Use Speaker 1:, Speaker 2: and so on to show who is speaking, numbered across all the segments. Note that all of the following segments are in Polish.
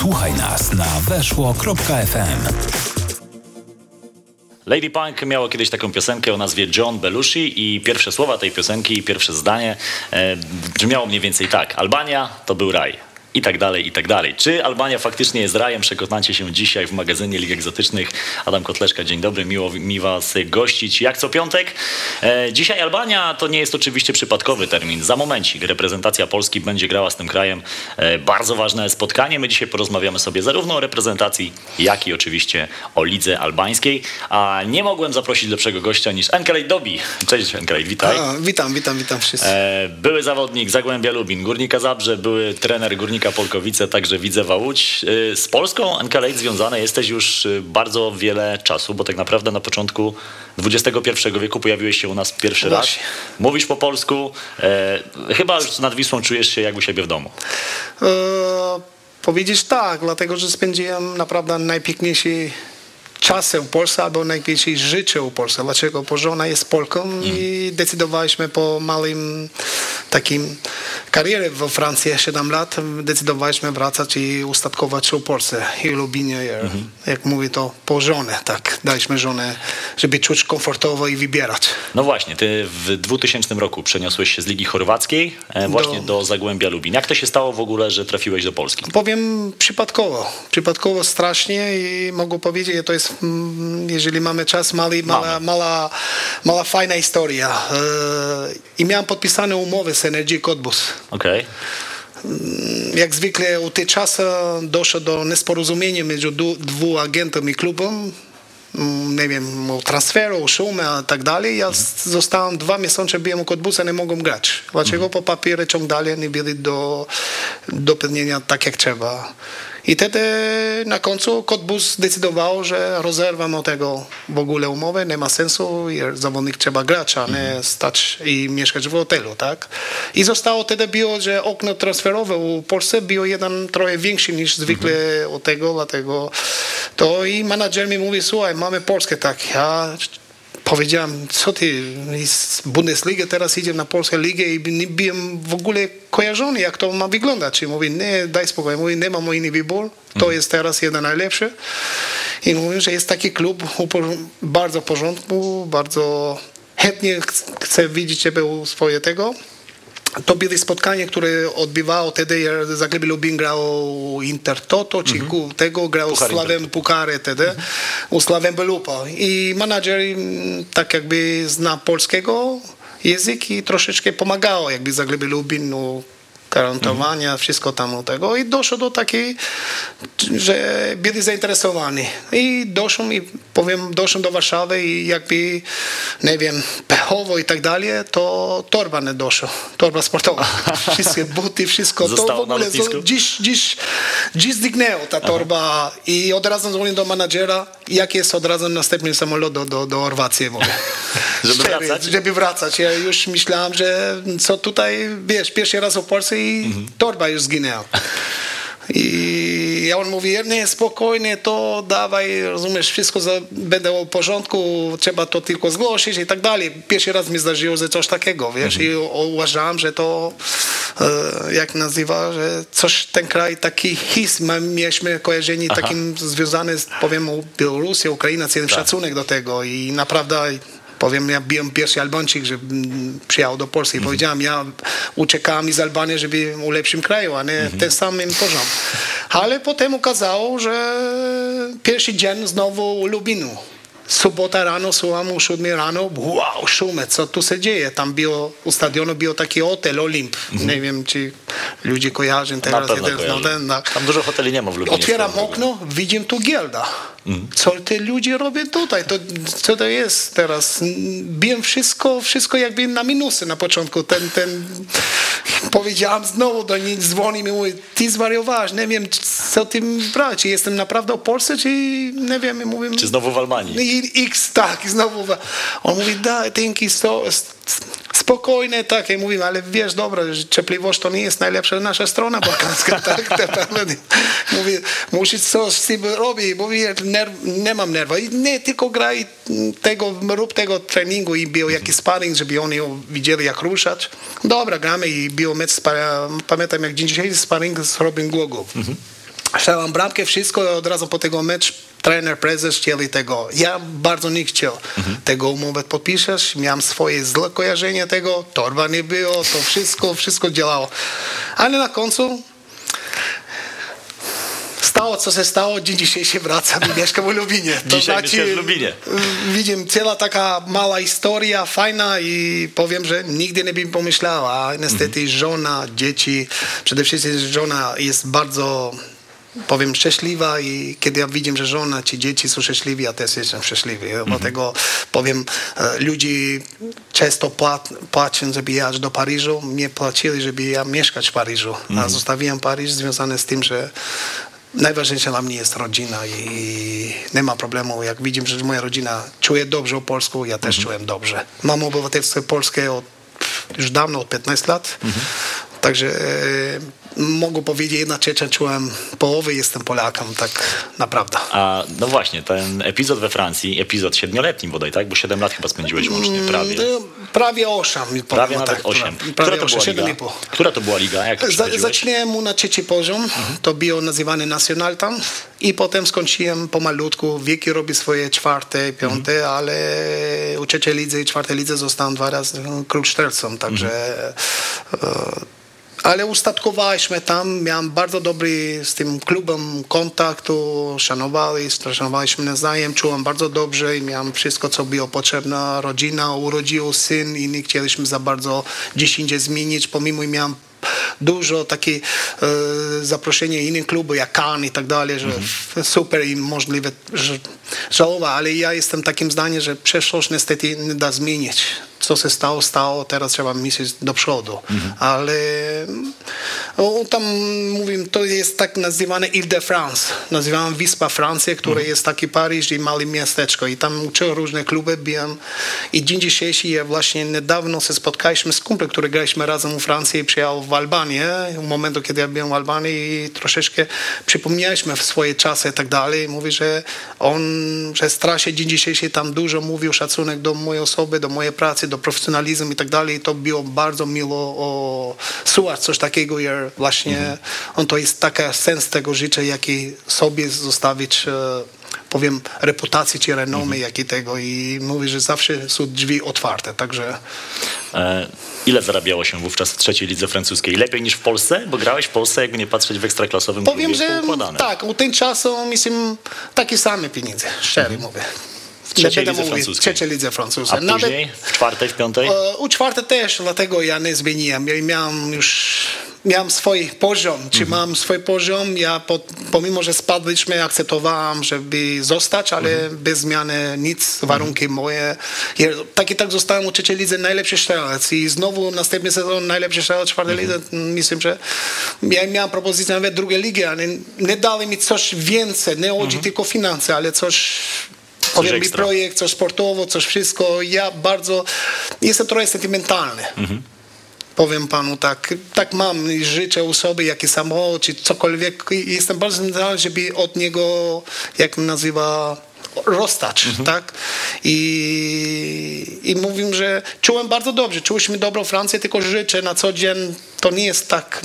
Speaker 1: Słuchaj nas na weszło.fm.
Speaker 2: Lady Punk miało kiedyś taką piosenkę o nazwie John Belushi i pierwsze słowa tej piosenki, pierwsze zdanie e, brzmiało mniej więcej tak. Albania to był raj i tak dalej, i tak dalej. Czy Albania faktycznie jest rajem? Przekonacie się dzisiaj w magazynie Lig Egzotycznych. Adam Kotleszka, dzień dobry, miło mi Was gościć jak co piątek. E, dzisiaj Albania to nie jest oczywiście przypadkowy termin. Za momencik reprezentacja Polski będzie grała z tym krajem. E, bardzo ważne spotkanie. My dzisiaj porozmawiamy sobie zarówno o reprezentacji, jak i oczywiście o lidze albańskiej. A nie mogłem zaprosić lepszego gościa niż Enkelej Dobi. Cześć Enkelej, witaj. A,
Speaker 3: witam, witam, witam wszystkich. E,
Speaker 2: były zawodnik Zagłębia Lubin, Górnika Zabrze, były trener Górnika Górnika Polkowice, także widzę Łódź. Y, z Polską NKLate związane jesteś już y, bardzo wiele czasu, bo tak naprawdę na początku XXI wieku pojawiłeś się u nas pierwszy raz. Mówisz po polsku. E, chyba już nad Wisłą czujesz się jak u siebie w domu. E,
Speaker 3: powiedzieć tak, dlatego że spędziłem naprawdę najpiękniejszy czasem Polsce albo najwięcej życie u Polsce. Dlaczego? Bo żona jest Polką mm. i decydowaliśmy po małym takim karierze we Francji 7 lat, decydowaliśmy wracać i ustatkować u Polsce i Lubinie. Mm -hmm. Jak mówię to po żonę, tak. Daliśmy żonę, żeby czuć komfortowo i wybierać.
Speaker 2: No właśnie, ty w 2000 roku przeniosłeś się z Ligi Chorwackiej e, właśnie do, do Zagłębia Lubin. Jak to się stało w ogóle, że trafiłeś do Polski?
Speaker 3: Powiem przypadkowo. Przypadkowo strasznie i mogę powiedzieć, że to jest jeżeli mamy czas, mali, mała, mała, mała fajna historia. E, I miałem podpisane umowy z Energy Cottbus.
Speaker 2: Okay.
Speaker 3: Mm, jak zwykle u tej czasu doszło do nieporozumienia między dwóch agentów i klubem. Mm, nie wiem, o transferu, o szumie i tak dalej. Ja mhm. zostałem dwa miesiące, byłem u Cottbusa, nie mogłem grać. Dlaczego? Mhm. Po papierze ciągnęli, nie byli do, do pełnienia tak jak trzeba. I wtedy na końcu Kotbus zdecydował, że rozerwano tego w ogóle umowę, nie ma sensu, zawodnik trzeba grać, a nie mhm. stać i mieszkać w hotelu, tak? I zostało wtedy było, że okno transferowe u Polsce było jeden trochę większy niż zwykle mhm. u tego, dlatego to i menadżer mi mówi, słuchaj, mamy Polskę, tak, ja powiedziałem, co ty, z Bundesliga teraz idziemy na polską ligę i nie byłem w ogóle kojarzony, jak to ma wyglądać. I mówi, nie, daj spokój, mówi, nie mam inny wybór, to mm. jest teraz jeden najlepszy. I mówi, że jest taki klub bardzo w porządku, bardzo chętnie chce widzieć ciebie u swoje tego to były spotkania, które odbywało wtedy, Zagreb Lubin grał Inter Toto, czy mm-hmm. tego grał Puchar Sławem Pukary wtedy, mm-hmm. u Sławem Belupa. I menadżer tak jakby zna polskiego język i troszeczkę pomagało jakby Zagreb Lubin no, gwarantowania, mhm. wszystko tam tego. I doszło do takiej, że byli zainteresowani. I doszło i powiem, doszło do Warszawy i jakby, nie wiem, pechowo i tak dalej, to torba nie doszło, torba sportowa, wszystkie buty, wszystko,
Speaker 2: Zostało to w ogóle,
Speaker 3: dziś, dziś, dziś zniknęło ta torba. Aha. i od razu dzwonię do menadżera, jak jest od razu następny samolot do, do, do Orwacji,
Speaker 2: żeby wracać?
Speaker 3: Żeby wracać, ja już myślałem, że co tutaj, wiesz, pierwszy raz w Polsce i mhm. torba już zginęła. I on mówi, nie, spokojnie, to dawaj, rozumiesz, wszystko za, będę w porządku, trzeba to tylko zgłosić i tak dalej. Pierwszy raz mi zdarzyło, że coś takiego, wiesz, mhm. i uważałem, że to, e, jak nazywa, że coś, ten kraj, taki his, mieliśmy kojarzenie Aha. takim związany, z, powiem, Białorusią, Ukraina, cały tak. szacunek do tego i naprawdę powiem, ja byłem pierwszy Albańczyk, że przyjechał do Polski i mm -hmm. powiedziałem, ja uciekałem z Albanii, żeby w lepszym kraju, a nie mm -hmm. ten samym poziom. Ale potem okazało, że pierwszy dzień znowu Lubinu. Sobota rano, słucham o 7 rano, wow, szumy, co tu się dzieje? Tam było, u stadionu był taki hotel Olimp. Mm -hmm. Nie wiem, czy ludzie kojarzą teraz.
Speaker 2: Na jeden, no, ten, na... Tam dużo hoteli nie ma w Lublinie.
Speaker 3: Otwieram okno, widzę tu gielda. Co te ludzie robią tutaj? To, co to jest teraz? Wiem wszystko, wszystko jakby na minusy na początku. Ten, ten... Powiedziałam znowu do nich, dzwoni mi mówi, ty zwariowałeś, nie wiem, co ty brać. Czy jestem naprawdę w Polsce, czy nie wiem. Mówię,
Speaker 2: czy znowu w Almanii?
Speaker 3: X, tak, znowu. On mówi, da, dzięki, so, spokojne, tak, ja mówię, ale wiesz, dobra, cierpliwość to nie jest najlepsza nasza strona balkańska, tak, mówię, musisz coś z tym robić, mówię, nerw, nie mam nerwa, I nie tylko graj tego, rób tego treningu i był jakiś sparring, żeby oni widzieli jak ruszać. Dobra, gramy i był mecz, pamiętam jak dzisiaj sparring z Robin Głogów. Mhm. strzelam bramkę, wszystko od razu po tego mecz trener, prezes chcieli tego. Ja bardzo nie chciał tego umowę podpiszesz, miałem swoje złe kojarzenie tego, torba nie było, to wszystko, wszystko działało. Ale na końcu stało, co się stało, dzień dzisiaj się wracam i mieszkam w Lubinie. To
Speaker 2: Dzisiaj mieszkasz w Lubinie.
Speaker 3: Widzę, cała taka mała historia, fajna i powiem, że nigdy nie bym pomyślała. Niestety żona, dzieci, przede wszystkim żona jest bardzo powiem szczęśliwa i kiedy ja widzę, że żona czy dzieci są szczęśliwi, ja też jestem szczęśliwy. Dlatego powiem, e, ludzi często płat, płacą, żeby jechać do Paryżu, mnie płacili, żeby ja mieszkać w Paryżu. A zostawiłem Paryż związane z tym, że Najważniejsza dla mnie jest rodzina i nie ma problemu. Jak widzę, że moja rodzina czuje dobrze o Polsku, ja też czułem dobrze. Mam obywatelstwo polskie od, już dawno, od 15 lat. Także e, mogę powiedzieć jednocześnie czułem połowy, jestem Polakiem, tak naprawdę.
Speaker 2: A no właśnie, ten epizod we Francji, epizod siedmioletni bodaj, tak? Bo 7 lat chyba spędziłeś łącznie, prawie.
Speaker 3: No, prawie 8.
Speaker 2: Prawie nawet 8. Która to była liga? Która to była liga? Jak
Speaker 3: Za,
Speaker 2: przechodziłeś?
Speaker 3: zaczynałem mu na trzeci poziom, to było nazywane Nacional tam i potem skończyłem pomalutku, wieki robi swoje czwarte, piąte, ale u trzeciej lidze i czwartej lidze zostałem dwa razy krusztercą, także e, ale ustatkowaliśmy tam, miałem bardzo dobry z tym klubem kontaktu, szanowali, szanowaliśmy nawzajem, czułem bardzo dobrze i miałem wszystko, co było potrzebne. Rodzina, urodził syn i nie chcieliśmy za bardzo gdzieś indziej zmienić, pomimo miałem dużo takie e, zaproszenie innych klubów, jak Cannes i tak dalej, że super i możliwe, że żałowa, ale ja jestem takim zdaniem, że przeszłość niestety nie da zmienić. Co się stało, stało, teraz trzeba myśleć do przodu. Ale o, tam mówię, to jest tak nazywane Ile-de-France, nazywam Wyspa Francji, która jest taki Paryż i małe miasteczko i tam uczyłem różne kluby, byłem i dzień dzisiejszy ja właśnie niedawno się spotkaliśmy z kumplem, który graliśmy razem w Francji i przyjechał w Albanię, w momentu, kiedy ja byłem w Albanii i troszeczkę przypomnieliśmy w swoje czasy i tak dalej. Mówi, że on, że strasznie dzień dzisiejszy tam dużo mówił szacunek do mojej osoby, do mojej pracy, do profesjonalizmu i tak dalej. To było bardzo miło o, słuchać coś takiego, jak właśnie on to jest taki sens tego życia, jaki sobie zostawić e, powiem, reputacji czy renomy, jak i tego i mówi, że zawsze są drzwi otwarte, także
Speaker 2: E, ile zarabiało się wówczas w trzeciej lidze francuskiej? Lepiej niż w Polsce? Bo grałeś w Polsce, jakby nie patrzeć w ekstraklasowym
Speaker 3: powiem, że tak, u tym czasu myślę takie same pieniądze, szczerze mówię.
Speaker 2: Trzeciej lidze francuskiej.
Speaker 3: W trzeciej lidze francuskiej.
Speaker 2: A później? W czwartej, w piątej?
Speaker 3: U czwartej też, dlatego ja nie zmieniłem. Ja miałem już miałem swój poziom, czy mam swój poziom, ja po, pomimo, że spadliśmy, akceptowałem, żeby zostać, ale bez zmiany nic, warunki moje. Ja, tak i tak zostałem u trzeciej lidze najlepszy strzelec i znowu następny sezon najlepszy strzelec w czwartej lidze. Myślę, że ja miałem propozycję nawet drugiej ligi, ale nie dali mi coś więcej, nie chodzi tylko o finanse, ale coś mi
Speaker 2: ekstra.
Speaker 3: projekt, coś sportowo, coś wszystko. Ja bardzo jestem trochę sentymentalny. Powiem panu tak, tak mam i życzę u sobie, jaki samochód, czy cokolwiek. Jestem bardzo sentymentalny, żeby od niego, jak nazywa, rozstać, tak? I, I mówię, że czułem bardzo dobrze, czuliśmy dobrą Francję, tylko życzę na co dzień, to nie jest tak,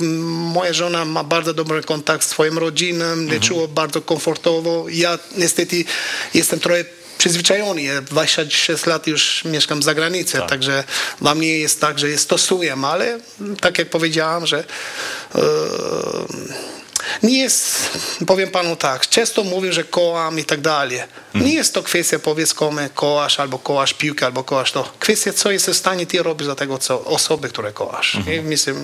Speaker 3: moja żona ma bardzo dobry kontakt z swoją rodziną, nie czuło bardzo komfortowo, ja niestety jestem trochę przyzwyczajony, ja 26 lat już mieszkam za granicą, także dla mnie jest tak, że je stosuję, ale tak jak powiedziałam, że e, nie jest, powiem panu tak, często mówię, że kołam i tak dalej. Nie jest to kwestia powiedzmy kołasz, albo kołasz piłkę, albo kołasz to. Kwestia, co jest w stanie ty robić dla tego co, osoby, które kołasz. I myślę,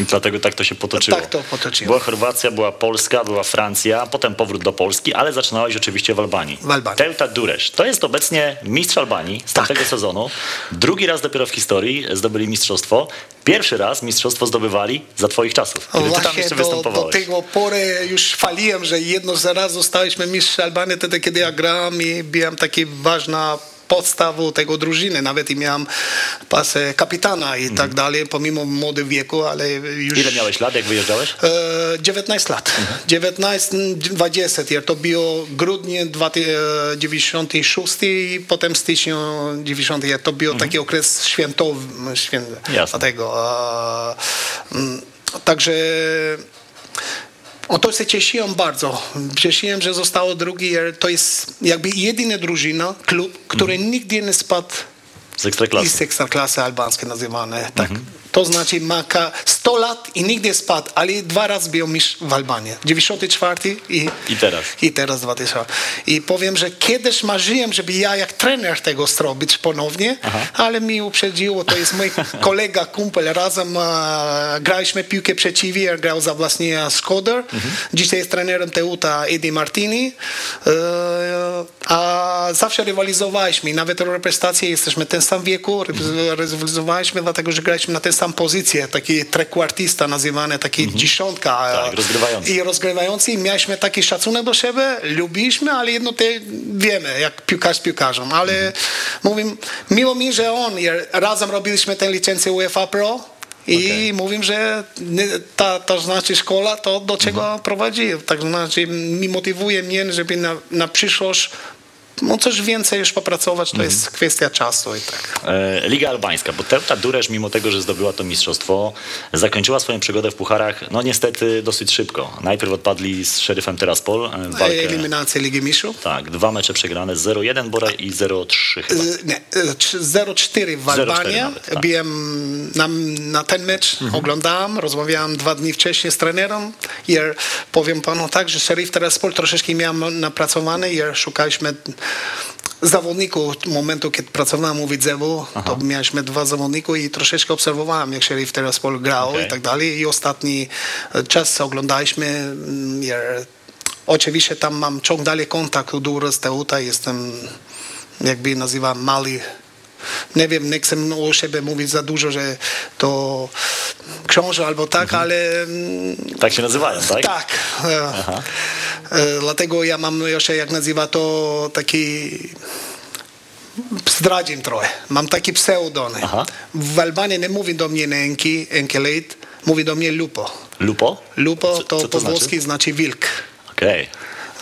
Speaker 2: I dlatego tak to się potoczyło.
Speaker 3: Tak to potoczyło.
Speaker 2: Była Chorwacja, była Polska, była Francja, potem powrót do Polski, ale zaczynałeś oczywiście w Albanii.
Speaker 3: W Albanii.
Speaker 2: Teuta Duresz. To jest obecnie mistrz Albanii z tamtego
Speaker 3: Tak.
Speaker 2: sezonu. Drugi raz dopiero w historii zdobyli mistrzostwo. Pierwszy raz mistrzostwo zdobywali za twoich czasów, kiedy ty tam
Speaker 3: Właśnie
Speaker 2: jeszcze
Speaker 3: do, do
Speaker 2: występowałeś.
Speaker 3: tego pory już chwaliłem, że jedno z raz zostaliśmy mistrzem Albanii wtedy, kiedy ja grałem i byłem taki ważna podstawą tego drużyny. Nawet i miałem pasę kapitana i tak dalej, pomimo młody wieku, ale już...
Speaker 2: Mhm. Ile miałeś lat, jak wyjeżdżałeś?
Speaker 3: E, 19 lat.
Speaker 2: Mhm.
Speaker 3: 19, 20. ja To było grudnie 96 i potem stycznia 90. ja To był taki okres świętowy.
Speaker 2: Mhm.
Speaker 3: Dlatego, e, mm, także O to się cieszyłem bardzo. Cieszyłem, że zostało drugi. To jest jakby jedyna drużyna, klub, który nigdy nie spadł
Speaker 2: Z ekstraklasy.
Speaker 3: z ekstraklasy albańskiej nazywane. Tak. To znaczy ma ka- 100 lat i nigdy nie spadł, ale dwa razy był mistrz w Albanii. 94 i,
Speaker 2: I teraz.
Speaker 3: I teraz 2000. I powiem, że kiedyś marzyłem, żeby ja jak trener tego zrobić ponownie, ale mi uprzedziło, to jest mój kolega, kumpel, razem e, graliśmy piłkę przeciwnie, ja grał za właśnie Skoder. Dzisiaj jest trenerem Teuta Eddie Martini. E, a zawsze rywalizowaliśmy, nawet w reprezentacji jesteśmy w tym samym wieku, rywalizowaliśmy dlatego, że graliśmy na tę samą pozycję, taki trekwartista nazywany, taki dziesiątka.
Speaker 2: Tak, rozgrywający.
Speaker 3: I rozgrywający i mieliśmy taki szacunek do siebie, lubiliśmy, ale jedno te wiemy, jak piłkarz z piłkarzem, ale mówię, miło mi, że on, razem robiliśmy tę licencję UEFA Pro i
Speaker 2: Okej.
Speaker 3: mówię, że ta, to znaczy szkoła to do czego prowadzi, tak znaczy mi motywuje mnie, żeby na, na przyszłość no coś więcej już popracować, to jest kwestia czasu i tak.
Speaker 2: E, Liga Albańska, bo Teuta Duresz, mimo tego, że zdobyła to mistrzostwo, zakończyła swoją przygodę w pucharach, no niestety dosyć szybko. Najpierw odpadli z Sheriffem Tiraspol e, w walkę.
Speaker 3: Eliminacja Ligi Mistrzów.
Speaker 2: Tak, dwa mecze przegrane, 0-1 Bora i 0-3 chyba.
Speaker 3: Nie, y, trz- 0-4 w
Speaker 2: 0-4
Speaker 3: Albanii.
Speaker 2: tak.
Speaker 3: Byłem na, na ten mecz, oglądałem, rozmawiałem dwa dni wcześniej z trenerem. I powiem panu tak, że Sheriff Tiraspol troszeczkę miałem napracowany i szukaliśmy zawodników momentu, kiedy pracowałem u Widzewu, to mieliśmy dwa zawodników i troszeczkę obserwowałem, jak Sheriff Tiraspol grał
Speaker 2: Okej.
Speaker 3: i tak dalej. I ostatni e, czas oglądaliśmy. mm, oczywiście tam mam ciąg dalej kontakt duży z Teuta, jestem jakby nazywam mały nie wiem, nie chcę o siebie mówić za dużo, że to książę albo tak, ale mm,
Speaker 2: Tak się nazywają, tak?
Speaker 3: tak. E, e, dlatego ja mam jeszcze, jak nazywa to, taki zdradzim trochę. Mam taki pseudony.
Speaker 2: Aha.
Speaker 3: W Albanii nie mówi do mnie Enki, Enkeleit, mówi do mnie Lupo.
Speaker 2: Lupo?
Speaker 3: Lupo
Speaker 2: Co-
Speaker 3: to,
Speaker 2: co to
Speaker 3: po
Speaker 2: znaczy?
Speaker 3: włoski znaczy wilk.
Speaker 2: Okej.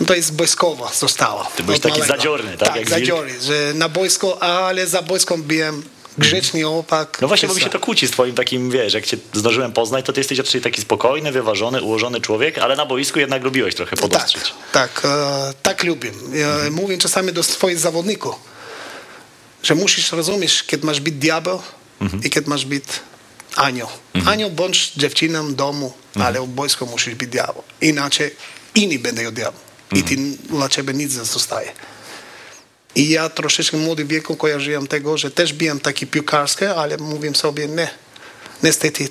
Speaker 3: No to jest wojskowo zostało.
Speaker 2: Ty byłeś taki
Speaker 3: małego.
Speaker 2: zadziorny, tak,
Speaker 3: Tak,
Speaker 2: jak wilk?
Speaker 3: zadziorny, że na boisko, ale za boiską byłem grzeczny opak.
Speaker 2: No właśnie, bo mi się to kłóci z twoim takim, wiesz, jak cię zdążyłem poznać, to ty jesteś raczej taki spokojny, wyważony, ułożony człowiek, ale na boisku jednak lubiłeś trochę
Speaker 3: Tak,
Speaker 2: podostrzyć.
Speaker 3: tak, e, tak lubię. E, Mówię czasami do swoich zawodników, że musisz rozumieć, kiedy masz być diabeł i kiedy masz być anioł. Anioł bądź dziewczyną domu, ale w boisku musisz być diabeł. Inaczej inni będą diabeł. I ty, dla ciebie nic nie zostaje. I ja troszeczkę w młodym wieku kojarzyłem tego, że też byłem taki piłkarski, ale mówię sobie, nie, niestety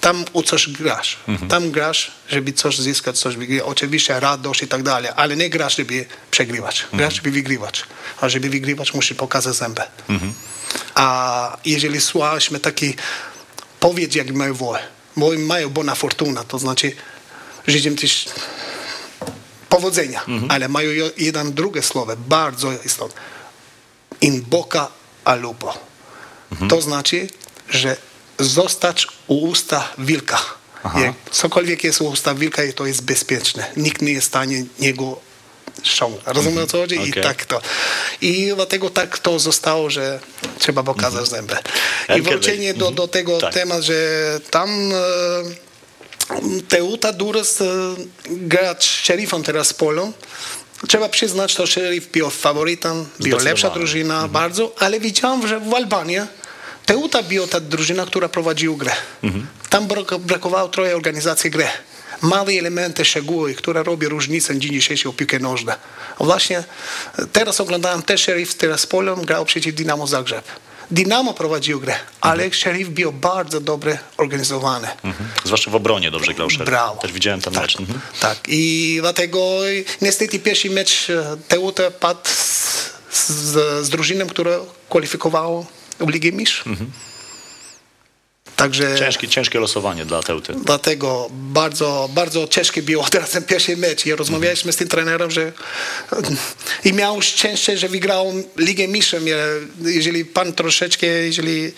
Speaker 3: tam u coś grasz. Tam grasz, żeby coś zyskać, coś wygrywać. Oczywiście radość i tak dalej, ale nie grasz, żeby przegrywać. Grasz, żeby wygrywać. A żeby wygrywać, musisz pokazać zęby. A jeżeli słuchaliśmy taki powiedz, jak mają wolę, bo mają bona fortuna, to znaczy życzę też powodzenia, ale mają jeden drugie słowo, bardzo istotne. In boca a lupo. To znaczy, że zostać u usta wilka. Jak cokolwiek jest u usta wilka, to jest bezpieczne. Nikt nie jest w stanie niego ściągnąć. Rozumiem o co chodzi? I
Speaker 2: Okej.
Speaker 3: tak to. I dlatego tak to zostało, że trzeba pokazać zęby. I wrócenie do, do tego
Speaker 2: Tak.
Speaker 3: tematu, że tam e, Teuta Duras e, gra z szerifem teraz Polą. Trzeba przyznać, to szerif był faworytem, był
Speaker 2: Zdecydowanie.
Speaker 3: lepsza drużyna bardzo, ale widziałem, że w Albanii Teuta była ta drużyna, która prowadziła grę. Tam brak- brakowało trochę organizacji gry. Małe elementy, szczegóły, które robią różnicę w piłkę nożnej. A Właśnie teraz oglądałem też szerif teraz Polą, grał przeciw Dynamo Zagrzeb. Dynamo prowadził grę, ale szerif był bardzo dobrze organizowany.
Speaker 2: Mhm. Zwłaszcza w obronie dobrze grał Sheriff.
Speaker 3: Brawo.
Speaker 2: Też widziałem ten
Speaker 3: tak,
Speaker 2: mecz. Mhm.
Speaker 3: Tak, i dlatego niestety pierwszy mecz e, Teuta padł z, z, z drużyną, która kwalifikowała w Ligę Mistrzów. Także
Speaker 2: Ciężkie, ciężkie losowanie dla Teuty.
Speaker 3: dlatego bardzo, bardzo ciężkie było teraz ten pierwszy mecz. I rozmawialiśmy z tym trenerem, że i miał szczęście, że wygrał Ligę Mistrzów. Jeżeli pan troszeczkę, jeżeli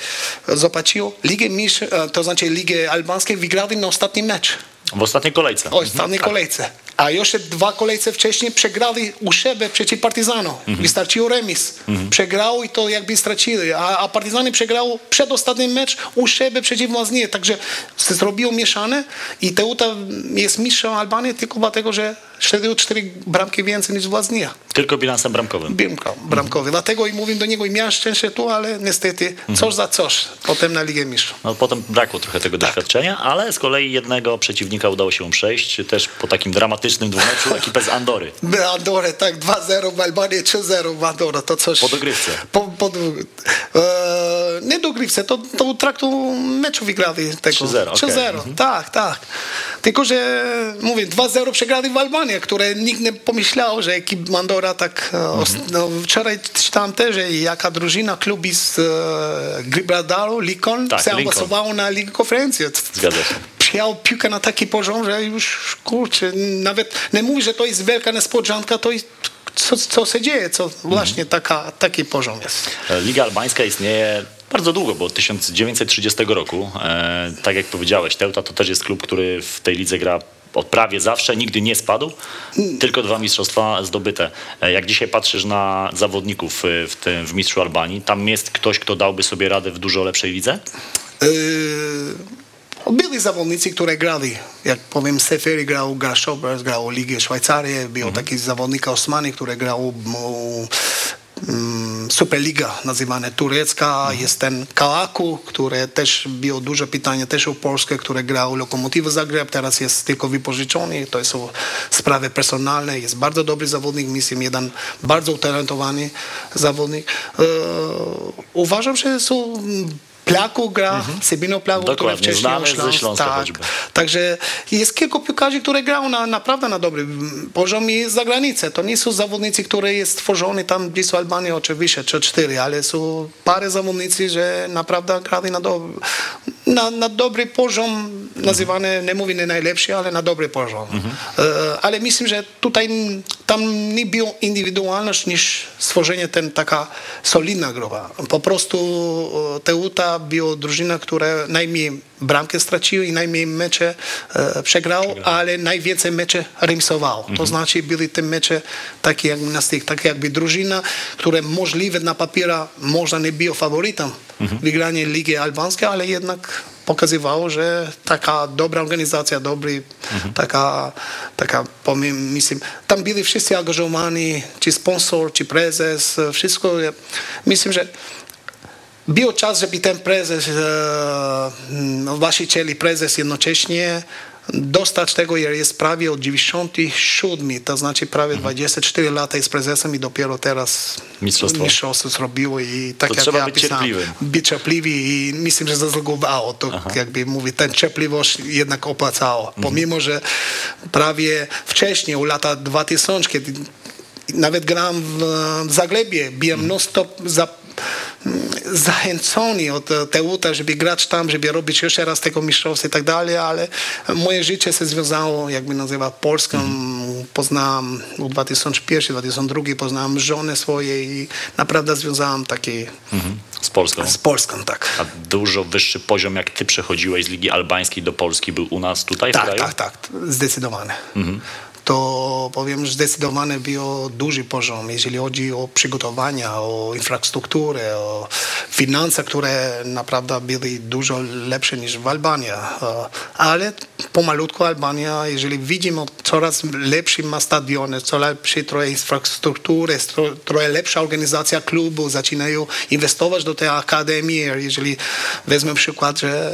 Speaker 3: zobaczył, Ligę Mistrzów, e, to znaczy Ligę Albańską wygrali na ostatni mecz.
Speaker 2: W ostatniej kolejce.
Speaker 3: O ostatniej kolejce. A jeszcze dwa kolejce wcześniej przegrali u siebie przeciw Partizanu. Wystarczył remis. Przegrał i to jakby stracili, a, a Partizany przegrał przedostatni mecz u siebie przeciw Łaznie. Także się zrobiło mieszane i Teuta jest mistrzem Albanii tylko dlatego, że strzelił cztery bramki więcej niż Łaznia.
Speaker 2: Tylko bilansem bramkowym.
Speaker 3: Bramko, bramkowy. Dlatego i mówię do niego i miałem szczęście tu, ale niestety coś za coś. Potem na Ligę Mistrzów.
Speaker 2: No, potem brakło trochę tego doświadczenia, ale z kolei jednego przeciwnika udało się przejść, też po takim dramatycznym dwumeczu ekipę z Andory.
Speaker 3: Andorę, tak, 2-0 w Albanii, 3-0 w Andorę, to coś...
Speaker 2: Po dogrywce.
Speaker 3: Po, po, e, nie dogrywce, to, to traktu meczu wygrali tego.
Speaker 2: 3-0, okej.
Speaker 3: 3-0, tak, tak. Tylko, że mówię, 2-0 przegrali w Albanii, które nikt nie pomyślał, że ekip Mandora tak... e, os- No, wczoraj czytałem też, że jaka drużyna klubi z e, Gibraltaru, Lincoln,
Speaker 2: Tak,
Speaker 3: awansowało na Ligę Konferencji.
Speaker 2: Zgadza się.
Speaker 3: przyjął piłkę na taki poziom, że już kurczę, nawet nie mówię, że to jest wielka niespodzianka, to jest co, co się dzieje, co właśnie taka, taki poziom jest.
Speaker 2: Liga Albańska istnieje bardzo długo, bo od 1930 roku. E, tak jak powiedziałeś, Teuta to też jest klub, który w tej lidze gra od prawie zawsze, nigdy nie spadł, tylko dwa mistrzostwa zdobyte. E, Jak dzisiaj patrzysz na zawodników e, w, tym, w Mistrzu Albanii, tam jest ktoś, kto dałby sobie radę w dużo lepszej lidze?
Speaker 3: Yy, byli zawodnicy, które grali, jak powiem, Seferi grał Grasshopers, grał Ligę Szwajcarię, był taki zawodnik Osmani, który grał Superliga nazywana turecka, jest ten Kalaku, który też było dużo pytania też o Polskę, który grał Lokomotiv Zagreb, teraz jest tylko wypożyczony, to są sprawy personalne, jest bardzo dobry zawodnik, myślę, jeden bardzo utalentowany zawodnik. Yy, uważam, że są Plaku gra, Sebino Plaku, który
Speaker 2: Dokładnie,
Speaker 3: wcześniej
Speaker 2: znany ze
Speaker 3: Śląsk,
Speaker 2: Śląska
Speaker 3: tak. Także jest kilku piłkarzy, które grają na, naprawdę na dobrym poziomie za granicę. To nie są zawodnicy, które jest stworzone tam w Albanii oczywiście, czy cztery, ale są parę zawodnicy, że naprawdę grali na, do, na, na dobry poziom, nazywany, nie mówię nie najlepszy, ale na dobry poziom. E, ale myślę, że tutaj tam nie było indywidualność niż stworzenie ten taka solidna grupa. Po prostu e, Teuta była drużyna, która najmniej bramkę straciła i najmniej mecze e, przegrał, ale najwięcej mecze remisował. To znaczy były te mecze takie jak na styk, takie jakby drużyna, która możliwe na papiera można nie było faworytem wygrania Ligi Albańskiej, ale jednak pokazywało, że taka dobra organizacja, dobry, taka, taka powiem, myślę, tam byli wszyscy angażowani, czy sponsor, czy prezes, wszystko. Myślę, że był czas, żeby ten prezes, e, mm, właściciel i prezes jednocześnie dostać tego, jest prawie od 97, to znaczy prawie 24 lata jest prezesem i dopiero teraz
Speaker 2: Mistrzostwo.
Speaker 3: mistrzostwo zrobiło i tak
Speaker 2: To
Speaker 3: jak
Speaker 2: trzeba
Speaker 3: ja
Speaker 2: być
Speaker 3: pisałem,
Speaker 2: cierpliwym.
Speaker 3: być cierpliwy i myślę, że zasługowało to, jakby mówię, ten cierpliwość jednak opłacało. Pomimo, że prawie wcześniej, u lata 2000, kiedy nawet grałem w, w Zagrebie, byłem non-stop za, zachęcony od Teuta, żeby grać tam, żeby robić jeszcze raz tego mistrzostwa i tak dalej, ale moje życie się związało, jakby nazywa Polską. Poznałem w 2001-2002 poznałem żonę swoje i naprawdę związałem takie
Speaker 2: Z Polską.
Speaker 3: z Polską, tak.
Speaker 2: A dużo wyższy poziom, jak ty przechodziłeś z Ligi Albańskiej do Polski, był u nas tutaj w
Speaker 3: Tak,
Speaker 2: kraju?
Speaker 3: tak, tak, zdecydowanie. To powiem, że zdecydowanie był duży poziom, jeżeli chodzi o przygotowania, o infrastrukturę, o finanse, które naprawdę były dużo lepsze niż w Albanii. Ale pomalutku Albania, jeżeli widzimy coraz lepszy ma stadiony, coraz lepsze trochę infrastruktury, trochę lepsza organizacja klubu, zaczynają inwestować do tej akademii. Jeżeli wezmę przykład, że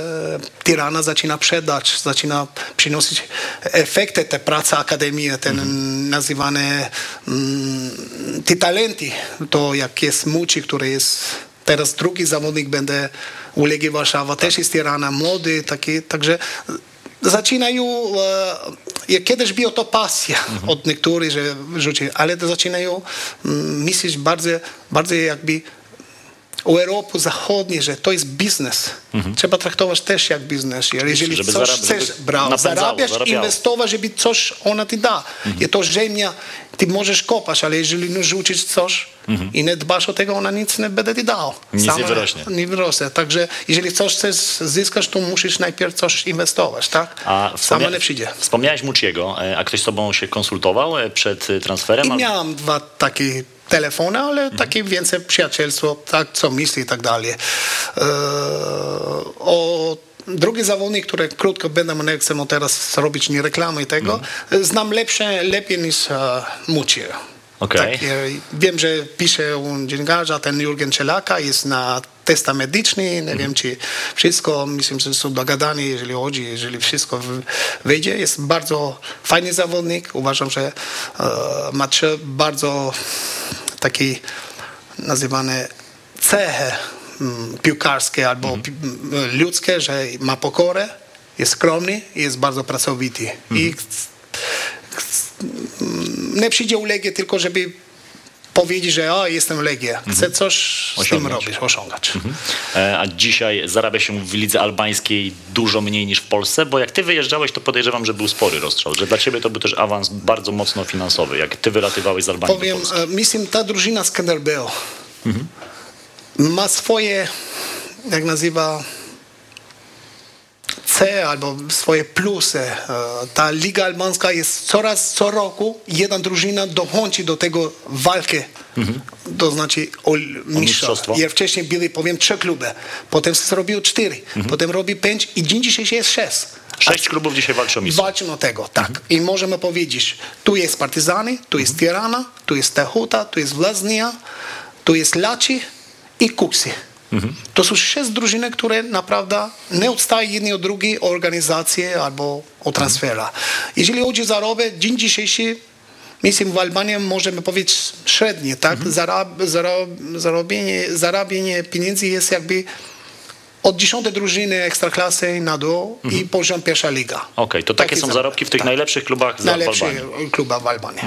Speaker 3: Tirana zaczyna sprzedać, zaczyna przynosić efekty tej pracy akademii, ten nazywane mm, te talenty, to jak jest Muci, który jest teraz drugi zawodnik będzie u Legii Warszawa, też jest Tirana, młody, taki, także zaczynają, e, jak kiedyś było to pasja od niektórych, że rzucili, ale to zaczynają mm, myśleć bardzo, bardzo jakby u Europy Zachodniej, że to jest biznes. Trzeba traktować też jak biznes. Jeżeli
Speaker 2: żeby
Speaker 3: coś
Speaker 2: zarab-
Speaker 3: chcesz,
Speaker 2: napędzało,
Speaker 3: zarabiasz,
Speaker 2: zarabiało.
Speaker 3: inwestować, żeby coś ona ti da. I to ziemia, ty możesz kopać, ale jeżeli nie rzucisz coś, i nie dbasz o tego, ona nic nie będzie ci dała.
Speaker 2: Nic nie wyrośnie.
Speaker 3: Nie wyrośnie. Także jeżeli coś chcesz zyskać, to musisz najpierw coś inwestować, tak?
Speaker 2: A
Speaker 3: Samo nie przyjdzie.
Speaker 2: Wspomniałeś Muciego, e, a ktoś z tobą się konsultował e, przed e, transferem?
Speaker 3: I miałam dwa takie telefony, ale takie więcej przyjacielstwo, tak, co myśli i tak dalej. Eee, o drugi zawodnik, który krótko będę, nie chcę mu teraz robić nie reklamy i tego, znam lepsze, lepiej niż uh,
Speaker 2: Okej.
Speaker 3: Tak, e, wiem, że pisze u dziennikarza, ten Jurgen Czelaka jest na testa medyczny, nie wiem czy wszystko, myślę, że są dogadani, jeżeli chodzi, jeżeli wszystko wyjdzie. Jest bardzo fajny zawodnik, uważam, że e, ma bardzo taki nazywany cechy mm, piłkarskie albo pi- m, ludzkie, że ma pokorę, jest skromny i jest bardzo pracowity. I nie przyjdzie u Legię tylko, żeby powiedzieć, że o, jestem Legia. Chcę coś z tym robić, osiągać.
Speaker 2: E, A dzisiaj zarabia się w lidze albańskiej dużo mniej niż w Polsce, bo jak ty wyjeżdżałeś, to podejrzewam, że był spory rozstrzał, że dla ciebie to był też awans bardzo mocno finansowy, jak ty wylatywałeś z Albanii
Speaker 3: Powiem,
Speaker 2: do Polski.
Speaker 3: e, ta drużyna Skanderbell ma swoje, jak nazywa, C albo swoje plusy. E, Ta liga albańska jest coraz co roku jedna drużyna dochodzi do tego walki. To znaczy o
Speaker 2: mistrzostwo.
Speaker 3: Ja wcześniej byli, powiem, trzy kluby. Potem zrobił cztery. Potem robi pięć i dzień dzisiejszy jest sześć.
Speaker 2: Sześć klubów dzisiaj walczy o mistrzostwo.
Speaker 3: Walczą o tego, tak. I możemy powiedzieć, tu jest Partyzany, tu jest Tirana, tu jest Tehuta, tu jest Wlaznia, tu jest Laci i Kuksy. To są sześć drużyny, które naprawdę nie odstają jedni od drugiej o organizację albo o transfera. Jeżeli chodzi o zarobek, dzień dzisiejszy Myślę, w Albanii możemy powiedzieć średnie, tak? Zarab, zarab, zarobienie, zarabienie pieniędzy jest jakby od dziesiątej drużyny ekstraklasy na dół i poziom pierwsza liga.
Speaker 2: Okej, to takie
Speaker 3: Taki
Speaker 2: są zarobki w tych
Speaker 3: tak.
Speaker 2: najlepszych klubach za w
Speaker 3: Najlepszy
Speaker 2: Albanii.
Speaker 3: kluba w Albanii.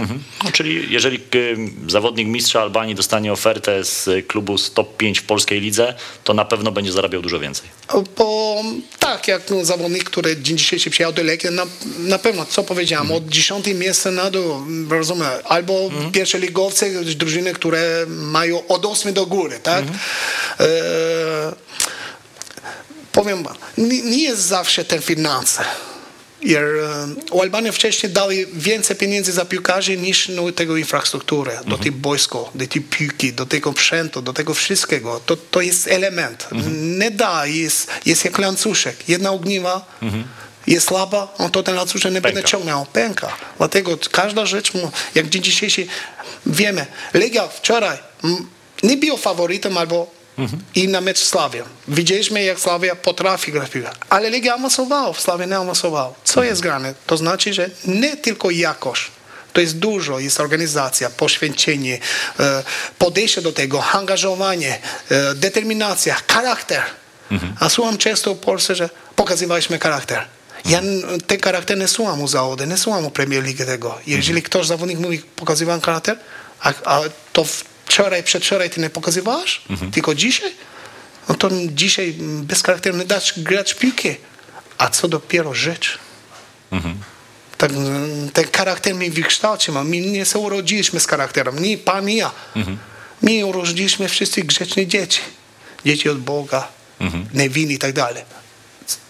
Speaker 2: No, czyli jeżeli y, zawodnik mistrza Albanii dostanie ofertę z klubu z top 5 w polskiej lidze, to na pewno będzie zarabiał dużo więcej.
Speaker 3: Bo tak, jak no, zawodnik, który dzień dzisiejszy przyjechał do Legii, na, na pewno, co powiedziałem, od dziesiątej miejsca na dół, rozumiem, albo pierwsze ligowce, drużyny, które mają od ósmej do góry, tak? E, powiem, nie, nie jest zawsze ten finanse. Jer, u Albanii wcześniej dali więcej pieniędzy za piłkarzy niż no, tego infrastruktury, do tej boisko, do tej piłki, do tego sprzętu, do tego wszystkiego. To, to jest element. Nie da, jest, jest jak łańcuszek. Jedna ogniwa jest słaba, on to ten łańcuszek nie będzie ciągnął, pęka. Dlatego każda rzecz, jak dzień dzisiejszy wiemy, Legia wczoraj nie był faworytem albo i na mecz z Slawią. Widzieliśmy, jak Sławia potrafi grać w piłkę. Ale Legia awansowała, Sławia nie awansowała. Co jest grane? To znaczy, że nie tylko jakość, to jest dużo, jest organizacja, poświęcenie, e, podejście do tego, angażowanie, e, determinacja, charakter. A słucham często w Polsce, że pokazywaliśmy charakter. Ja ten charakter nie słucham u zawody, nie słucham u Premier League tego. Jeżeli ktoś zawodnik mówi, pokazywałem charakter, a, a to wczoraj, przedwczoraj ty nie pokazywałeś, tylko dzisiaj, no to dzisiaj bez charakteru nie dasz grać piłkę. A co dopiero żyć? Tak, mm, ten charakter mi wykształcił. My nie się urodziliśmy z charakterem. Nie pan i ja. My urodziliśmy wszyscy grzeczne dzieci. Dzieci od Boga, niewinni i tak dalej.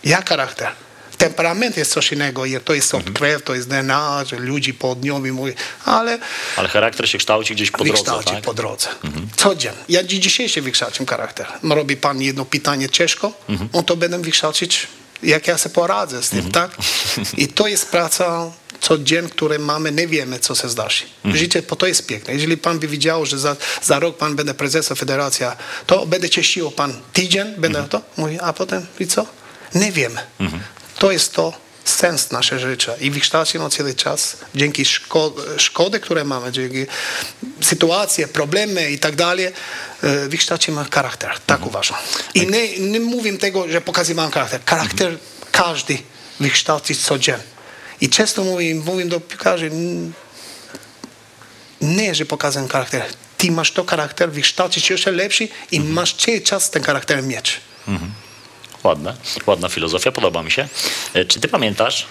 Speaker 3: Jak charakter? Temperament jest coś innego. To jest od krew, to jest DNA, że ludzi południowi mówi, ale
Speaker 2: Ale charakter się kształci gdzieś po drodze,
Speaker 3: wykształci
Speaker 2: tak?
Speaker 3: po drodze. Codziennie. Ja dzi- dzisiaj się wykształcam charakter. Robi pan jedno pytanie ciężko, on to będę wykształcić, jak ja sobie poradzę z tym, tak? I to jest praca codzienna, które mamy, nie wiemy, co się zdarzy. Życie po to jest piękne. Jeżeli pan by widział, że za, za rok pan będzie prezesem federacji, to będzie cieszyło pan tydzień, będę to, mówi, a potem i co? Nie wiemy. To jest to sens naszego życia i wykształcimy cały czas dzięki szko szkody, które mamy, dzięki sytuacje, problemy i tak dalej, e, wykształcimy charakter. Tak uważam. I nie, nie mówię tego, że pokazywałem charakter. Charakter każdy wykształci codziennie. I często mówię, mówię do piłkarzy, "N- nie, że pokazuję charakter. Ty masz to charakter, wykształcić jeszcze lepszy i masz cały czas ten charakter mieć.
Speaker 2: Ładne, ładna filozofia, podoba mi się. E, Czy ty pamiętasz,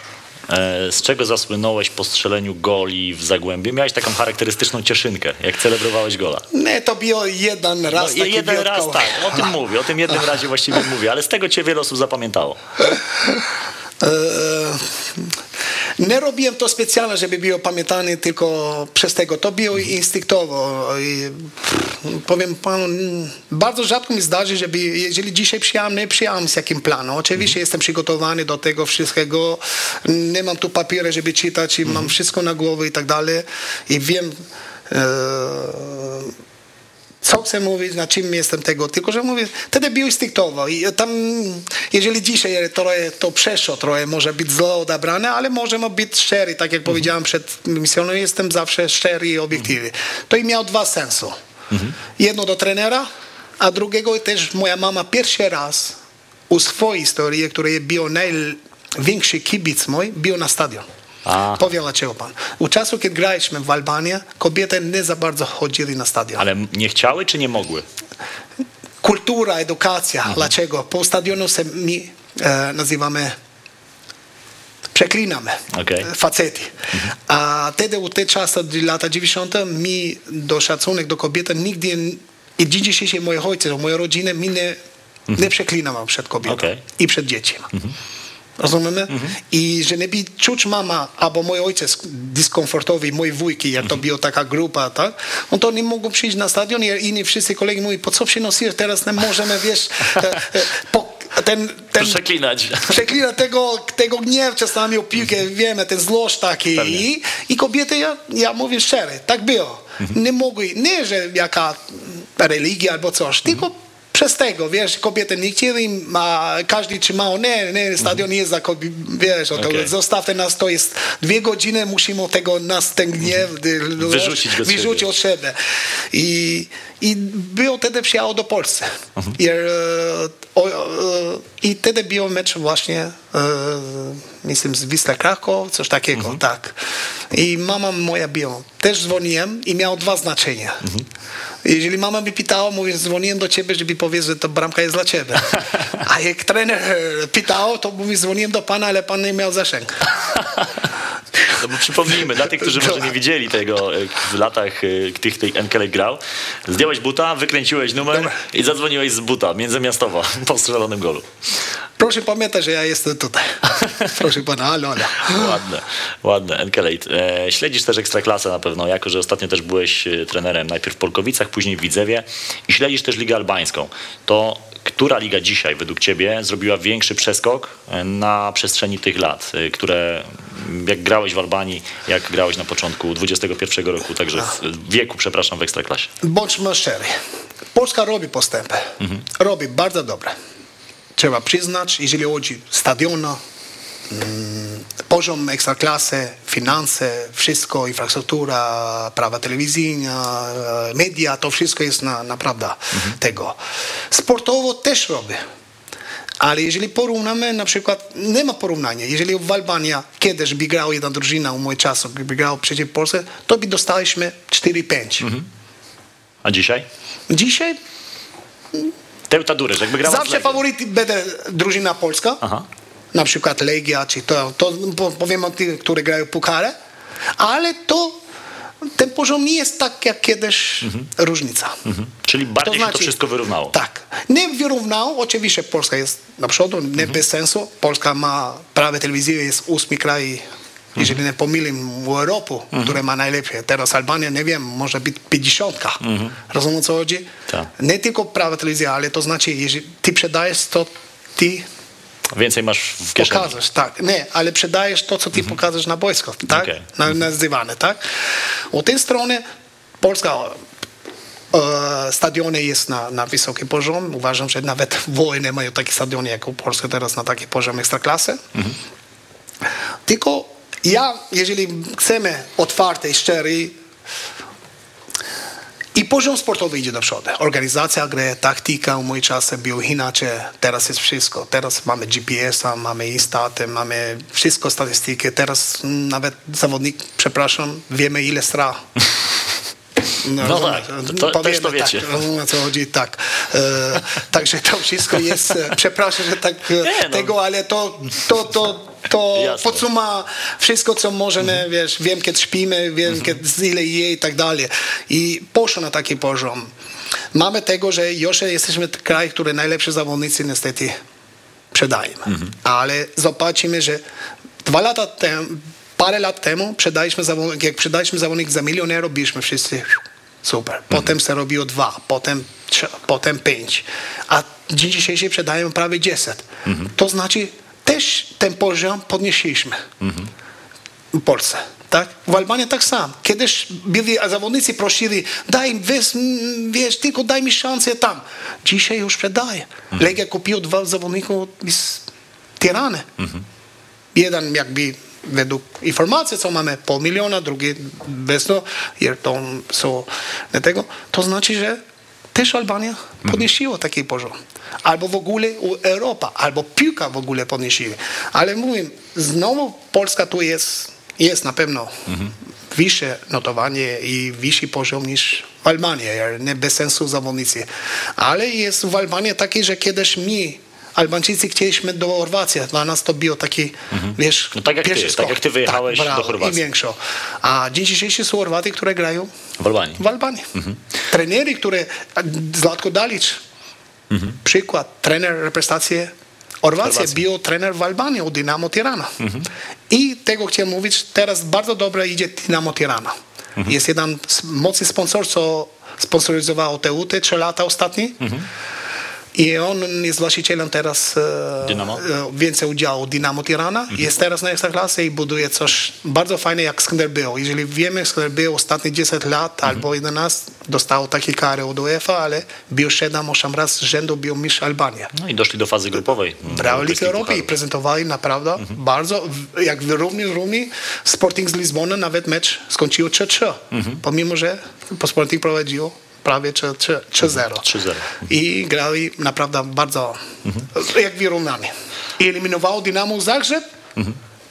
Speaker 2: E, z czego zasłynąłeś po strzeleniu goli w Zagłębiu? Miałeś taką charakterystyczną cieszynkę, jak celebrowałeś gola.
Speaker 3: Nie, to było jeden raz
Speaker 2: No, jeden raz tak, o tym mówię, o tym jednym razie właściwie mówię, ale z tego cię wiele osób zapamiętało.
Speaker 3: E, Nie robiłem to specjalnie, żeby było pamiętane tylko przez tego. To było instynktowo. I powiem panu, bardzo rzadko mi zdarzy, żeby jeżeli dzisiaj przyjechałem, nie przyjechałem z jakim planem. Oczywiście jestem przygotowany do tego wszystkiego. Nie mam tu papiery, żeby czytać i mam wszystko na głowie i tak dalej. I wiem e, co chcę mówić, na czym jestem tego, tylko że mówię, wtedy było instynktowo i tam, jeżeli dzisiaj trochę to przeszło, trochę może być źle odebrane, ale możemy być szczery, tak jak powiedziałem przed misją, jestem zawsze szczery i obiektywny. To i miało dwa sensy. Jedno do trenera, a drugiego też moja mama pierwszy raz u swojej historii, której był największy kibic mój, był na stadion.
Speaker 2: A.
Speaker 3: Powiem dlaczego pan. U czasu, kiedy graliśmy w Albanii, kobiety nie za bardzo chodzili na stadion.
Speaker 2: Ale nie chciały czy nie mogły?
Speaker 3: Kultura, edukacja. Dlaczego? Po stadionu się mi e, nazywamy przeklinamy.
Speaker 2: Okej.
Speaker 3: e, Faceti. A wtedy u te czasy, lata 90. mi do szacunek do kobiety nigdy i dzisiejszy moje ojciec, moja rodzina mi nie, nie przeklinamy przed kobietą
Speaker 2: Okej.
Speaker 3: i przed dziećmi. Rozumiemy? I że nie czuć mama albo mój ojciec dyskomfortowy, mój wujki, jak to była taka grupa, tak? On to nie mogą przyjść na stadion i inni wszyscy kolegi mówią, po co przynosisz, teraz nie możemy, wiesz, e, e, po, ten, ten
Speaker 2: Przeklinać.
Speaker 3: przeklina tego, tego gniew czasami o piłkę, wiemy, ten złość taki. I, I kobiety, ja, ja mówię szczerze, tak było. Nie mogły, nie, że jaka religia albo coś, tylko przez tego, wiesz, kobiety nie chcieli, a każdy trzymał, nie, nie, stadion jest za kobiet, wiesz, o to, nas, to jest dwie godziny, musimy tego, nas ten gniew dy-
Speaker 2: Wyrzucić
Speaker 3: wyrzucić od siebie. I, i było wtedy przyjechało do Polski. I, e, o, e, I wtedy był mecz właśnie, e, myślę, z Wisla Krakow, coś takiego, tak. I mama moja była. Też dzwoniłem i miał dwa znaczenia. Jeżeli mama mi pytała, mówię, dzwoniłem do ciebie, żeby powiedzieć, że to bramka jest dla ciebie. A jak trener pytał, to mówi, dzwoniłem do pana, ale pan nie miał zasięg.
Speaker 2: No bo przypomnijmy, dla tych, którzy może nie widzieli tego e, w latach e, tych, tej Enkelej grał, zdjąłeś buta, wykręciłeś numer
Speaker 3: Dobra.
Speaker 2: i zadzwoniłeś z buta, międzymiastowo, po strzelonym golu.
Speaker 3: Proszę pamiętać, że ja jestem tutaj. Proszę pana, alo, alo.
Speaker 2: Ładne, ładne, Enkelate. E, śledzisz też Ekstraklasę na pewno, jako że ostatnio też byłeś e, trenerem, najpierw w Polkowicach, później w Widzewie i śledzisz też Ligę Albańską. To która liga dzisiaj według ciebie zrobiła większy przeskok e, na przestrzeni tych lat, e, które m, jak grałeś w Albanii, jak grałeś na początku XXI roku, także w wieku, przepraszam, w Ekstraklasie?
Speaker 3: Bądźmy szczery. Polska robi postępy. Robi bardzo dobre. Trzeba przyznać, jeżeli chodzi o stadiona, mm, poziom ekstraklasy, finanse, wszystko, infrastruktura, prawa telewizyjne, media, to wszystko jest na, naprawdę tego. Sportowo też robi. Ale jeżeli porównamy, na przykład, nie ma porównania. Jeżeli w Albanii kiedyś by grała jedna drużyna u mojego czasu, by grała przeciw Polsce, to by dostaliśmy 4-5.
Speaker 2: A dzisiaj?
Speaker 3: Dzisiaj
Speaker 2: Teuta Duresz, jakby grała
Speaker 3: zawsze faworyt będzie drużyna polska,
Speaker 2: Aha.
Speaker 3: Na przykład Legia, czy to, to po- powiem o tych, które grają puchare, ale to ten poziom nie jest tak jak kiedyś różnica.
Speaker 2: Mhm. Czyli bardziej się to wszystko wyrównało.
Speaker 3: Tak. Nie wyrównało, oczywiście Polska jest na przodu, nie
Speaker 2: Mhm.
Speaker 3: bez sensu. Polska ma prawie telewizję, jest ósmy kraj, jeżeli nie pomylę, w Europie,
Speaker 2: Mhm.
Speaker 3: które ma najlepsze. Teraz Albania, nie wiem, może być 50. Rozumiem, o co chodzi?
Speaker 2: Mhm. Tak.
Speaker 3: Nie tylko prawa telewizja, ale to znaczy, jeżeli ty sprzedajesz, to ty
Speaker 2: Więcej masz w kieszeni.
Speaker 3: pokażesz, tak. Nie, ale sprzedajesz to, co ty pokażesz na boisko, tak?
Speaker 2: Okej.
Speaker 3: Na, nazywane, tak? Od tej strony Polska e, stadiony jest na, na wysokim poziomie. Uważam, że nawet wojny mają takie stadiony jak u Polski teraz na taki poziom ekstraklasy. Tylko ja, jeżeli chcemy otwarte i szczery i poziom sportowy idzie do przodu. Organizacja gry, taktyka, u mojej czasy było inaczej. Teraz jest wszystko. Teraz mamy GPS-a, mamy instaty, mamy wszystko statystyki. Teraz nawet zawodnik, przepraszam, wiemy ile stra.
Speaker 2: No
Speaker 3: rozumiesz?
Speaker 2: tak, to- to- też to wiecie.
Speaker 3: Tak, rozumiem, o co chodzi, tak. E, także to wszystko jest, e, przepraszam, że tak e,
Speaker 2: Nie, no.
Speaker 3: tego, ale to, to, to, to
Speaker 2: Jasne.
Speaker 3: podsuma wszystko, co możemy,
Speaker 2: Mhm.
Speaker 3: wiesz, wiem, kiedy śpimy, wiem, kiedy ile je i tak dalej. I poszło na taki poziom. Mamy tego, że jeszcze jesteśmy kraj, który najlepsi zawodnicy niestety sprzedajemy.
Speaker 2: Mhm.
Speaker 3: Ale zobaczymy, że dwa lata temu, parę lat temu sprzedaliśmy zawodnik, jak sprzedaliśmy zawodnik za milion euro, byliśmy wszyscy super.
Speaker 2: Mhm.
Speaker 3: Potem się robiło dwa, potem trzy, potem pięć. A dzień dzisiejszy prawie 10.
Speaker 2: Mhm.
Speaker 3: To znaczy też ten poziom podnieśliśmy
Speaker 2: Mhm.
Speaker 3: w Polsce. Tak? W Albanii tak samo. Kiedyś byli zawodnicy prosili, daj, wiesz, mm, wiesz, tylko daj mi szansę tam. Dzisiaj już sprzedaje. Legia kupił dwa zawodników z Tirany. Jeden jakby według informacji, co mamy, pół miliona, drugi bez to, jer to są nie tego. To znaczy, że też Albania podniesiła taki poziom. Albo w ogóle Europa, albo piłka w ogóle podniesiła. Ale mówię, znowu Polska tu jest, jest na pewno wyższe notowanie i wyższy poziom niż w Albanii. Nie bez sensu zawodnicy. Ale jest w Albanii taki, że kiedyś my Albańczycy chcieliśmy do Chorwacji. Dla nas to było taki, wiesz,
Speaker 2: No tak jak ty,
Speaker 3: pierwszy
Speaker 2: tak
Speaker 3: skok.
Speaker 2: jak ty wyjechałeś
Speaker 3: brawo,
Speaker 2: do Chorwacji.
Speaker 3: I większo. A dzień dzisiejszy są Chorwaty, które grają
Speaker 2: W Albanii.
Speaker 3: w Albanii. Trenery, które Zlatko Dalic, przykład, trener reprezentacji Chorwacji. był trener w Albanii u Dynamo Tirana. I tego chciałem mówić, teraz bardzo dobrze idzie Dynamo Tirana. Jest jeden mocny sponsor, co sponsorizował TUT trzy lata ostatni. I on jest właścicielem teraz e,
Speaker 2: Dynamo?
Speaker 3: e, więcej udziału Dynamo Tirana. Jest teraz na Ekstraklasie i buduje coś bardzo fajne jak Skender był. Jeżeli wiemy, Skender był ostatnie 10 lat albo 11, dostał takie kary od UEFA, ale był 7-8 razy z rzędu był mistrz Albanii.
Speaker 2: No i doszli do fazy grupowej.
Speaker 3: Brali
Speaker 2: Europejskich
Speaker 3: Europy i prezentowali naprawdę bardzo, w- jak w- również Rumi, Sporting z Lizbony nawet mecz skończył 3-3, pomimo, że po Sporting prowadziło prawie 3- 3-0.
Speaker 2: 3-0.
Speaker 3: I grali naprawdę bardzo, jak wyrównani. I eliminował Dynamo Zagrzeb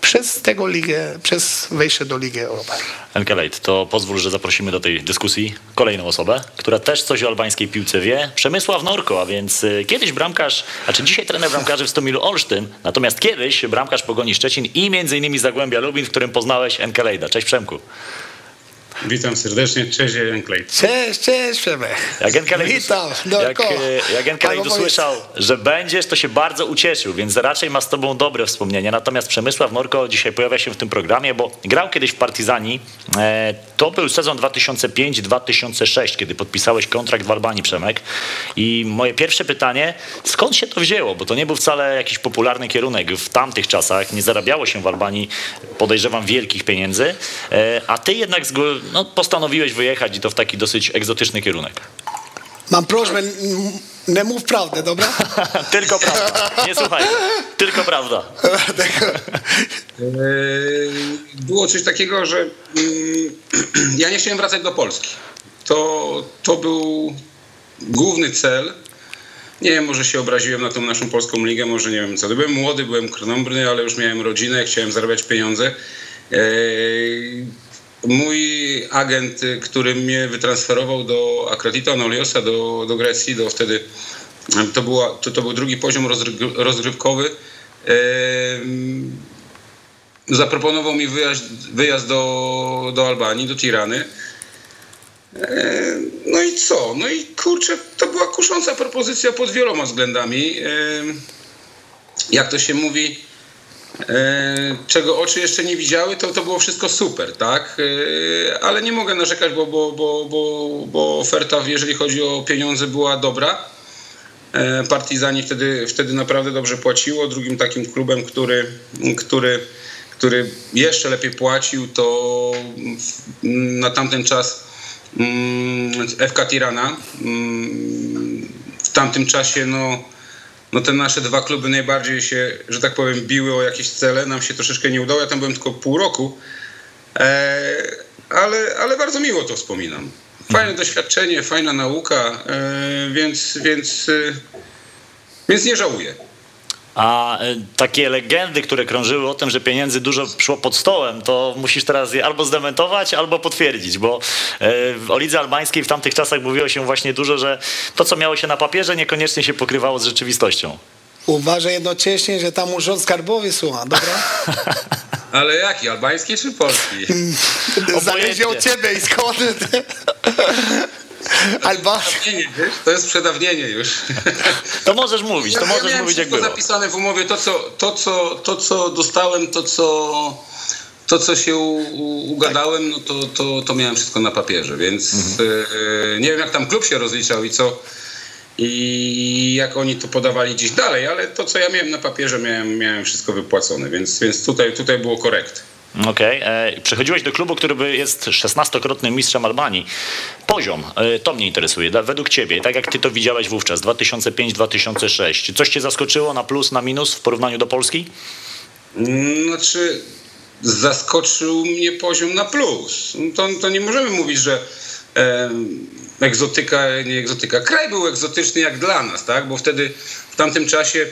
Speaker 3: przez tego ligę, przez wejście do Ligi Europy.
Speaker 2: Enkelejt, to pozwól, że zaprosimy do tej dyskusji kolejną osobę, która też coś o albańskiej piłce wie. Przemysław Norko, a więc y, kiedyś bramkarz, a czy dzisiaj trener bramkarzy w Stomilu Olsztyn, natomiast kiedyś bramkarz Pogoni Szczecin i między innymi Zagłębia Lubin, w którym poznałeś Enkelejda. Cześć Przemku.
Speaker 4: Witam serdecznie, cześć Enklej.
Speaker 3: Cześć, cześć Przemek. Witam,
Speaker 2: jak, y, jak usłyszał, że będziesz, to się bardzo ucieszył, więc raczej ma z tobą dobre wspomnienia. Natomiast Przemysław Norko dzisiaj pojawia się w tym programie, bo grał kiedyś w Partizani. E, to był sezon 2005-2006, kiedy podpisałeś kontrakt w Albanii, Przemek. I moje pierwsze pytanie, skąd się to wzięło? Bo to nie był wcale jakiś popularny kierunek w tamtych czasach. Nie zarabiało się w Albanii, podejrzewam, wielkich pieniędzy. E, a ty jednak zgo- no, postanowiłeś wyjechać i to w taki dosyć egzotyczny kierunek.
Speaker 3: Mam prośbę, nie mów prawdę, dobra?
Speaker 2: Tylko prawda. Nie słuchaj. Tylko prawda.
Speaker 4: Było coś takiego, że mm, ja nie chciałem wracać do Polski. To, to był główny cel. Nie wiem, może się obraziłem na tą naszą polską ligę, może nie wiem co. Byłem młody, byłem krnąbrny, ale już miałem rodzinę, chciałem zarabiać pieniądze. Mój agent, który mnie wytransferował do Akratito Anoliosa, do, do Grecji, do wtedy to, była, to, to był drugi poziom rozgrywkowy. Eee, zaproponował mi wyjazd, wyjazd do, do Albanii, do Tirany. No i co? No i kurczę, to była kusząca propozycja pod wieloma względami. Jak to się mówi, czego oczy jeszcze nie widziały, to, to było wszystko super, tak? E, Ale nie mogę narzekać, bo, bo, bo, bo, bo oferta, jeżeli chodzi o pieniądze, była dobra. E, Partizani wtedy, wtedy naprawdę dobrze płaciło. Drugim takim klubem, który, który, który jeszcze lepiej płacił, to na tamten czas mm, FK Tirana. Mm, W tamtym czasie no, no te nasze dwa kluby najbardziej się, że tak powiem, biły o jakieś cele. Nam się troszeczkę nie udało. Ja tam byłem tylko pół roku. E, ale, ale bardzo miło to wspominam. Fajne doświadczenie, fajna nauka, e, więc, więc, e, więc nie żałuję.
Speaker 2: A y, takie legendy, które krążyły o tym, że pieniędzy dużo szło pod stołem, to musisz teraz je albo zdementować, albo potwierdzić, bo w o lidze albańskiej w tamtych czasach mówiło się właśnie dużo, że to, co miało się na papierze, niekoniecznie się pokrywało z rzeczywistością.
Speaker 3: Uważaj jednocześnie, że tam urząd skarbowy słucha, dobra?
Speaker 4: Ale jaki? Albański czy polski?
Speaker 3: Zależy od ciebie i skąd.
Speaker 4: Wiesz? To jest przedawnienie już.
Speaker 2: To możesz mówić, to
Speaker 4: Ja-
Speaker 2: możesz
Speaker 4: miałem
Speaker 2: mówić jak było.
Speaker 4: zapisane w umowie, to co, to, co, to, co dostałem, to co, to, co się u, ugadałem, no to, to, to miałem wszystko na papierze, więc
Speaker 2: Mhm.
Speaker 4: e, nie wiem jak tam klub się rozliczał i co i jak oni to podawali gdzieś dalej, ale to co ja miałem na papierze miałem, miałem wszystko wypłacone, więc, więc tutaj, tutaj było korekt.
Speaker 2: Okej. e, Przechodziłeś do klubu, który jest 16-krotnym mistrzem Albanii. Poziom, e, to mnie interesuje. Według ciebie, tak jak ty to widziałeś wówczas, 2005-2006, czy coś cię zaskoczyło na plus, na minus w porównaniu do Polski?
Speaker 4: Znaczy, zaskoczył mnie poziom na plus. To, to nie możemy mówić, że e, egzotyka, nie egzotyka. Kraj był egzotyczny jak dla nas, tak? Bo wtedy w tamtym czasie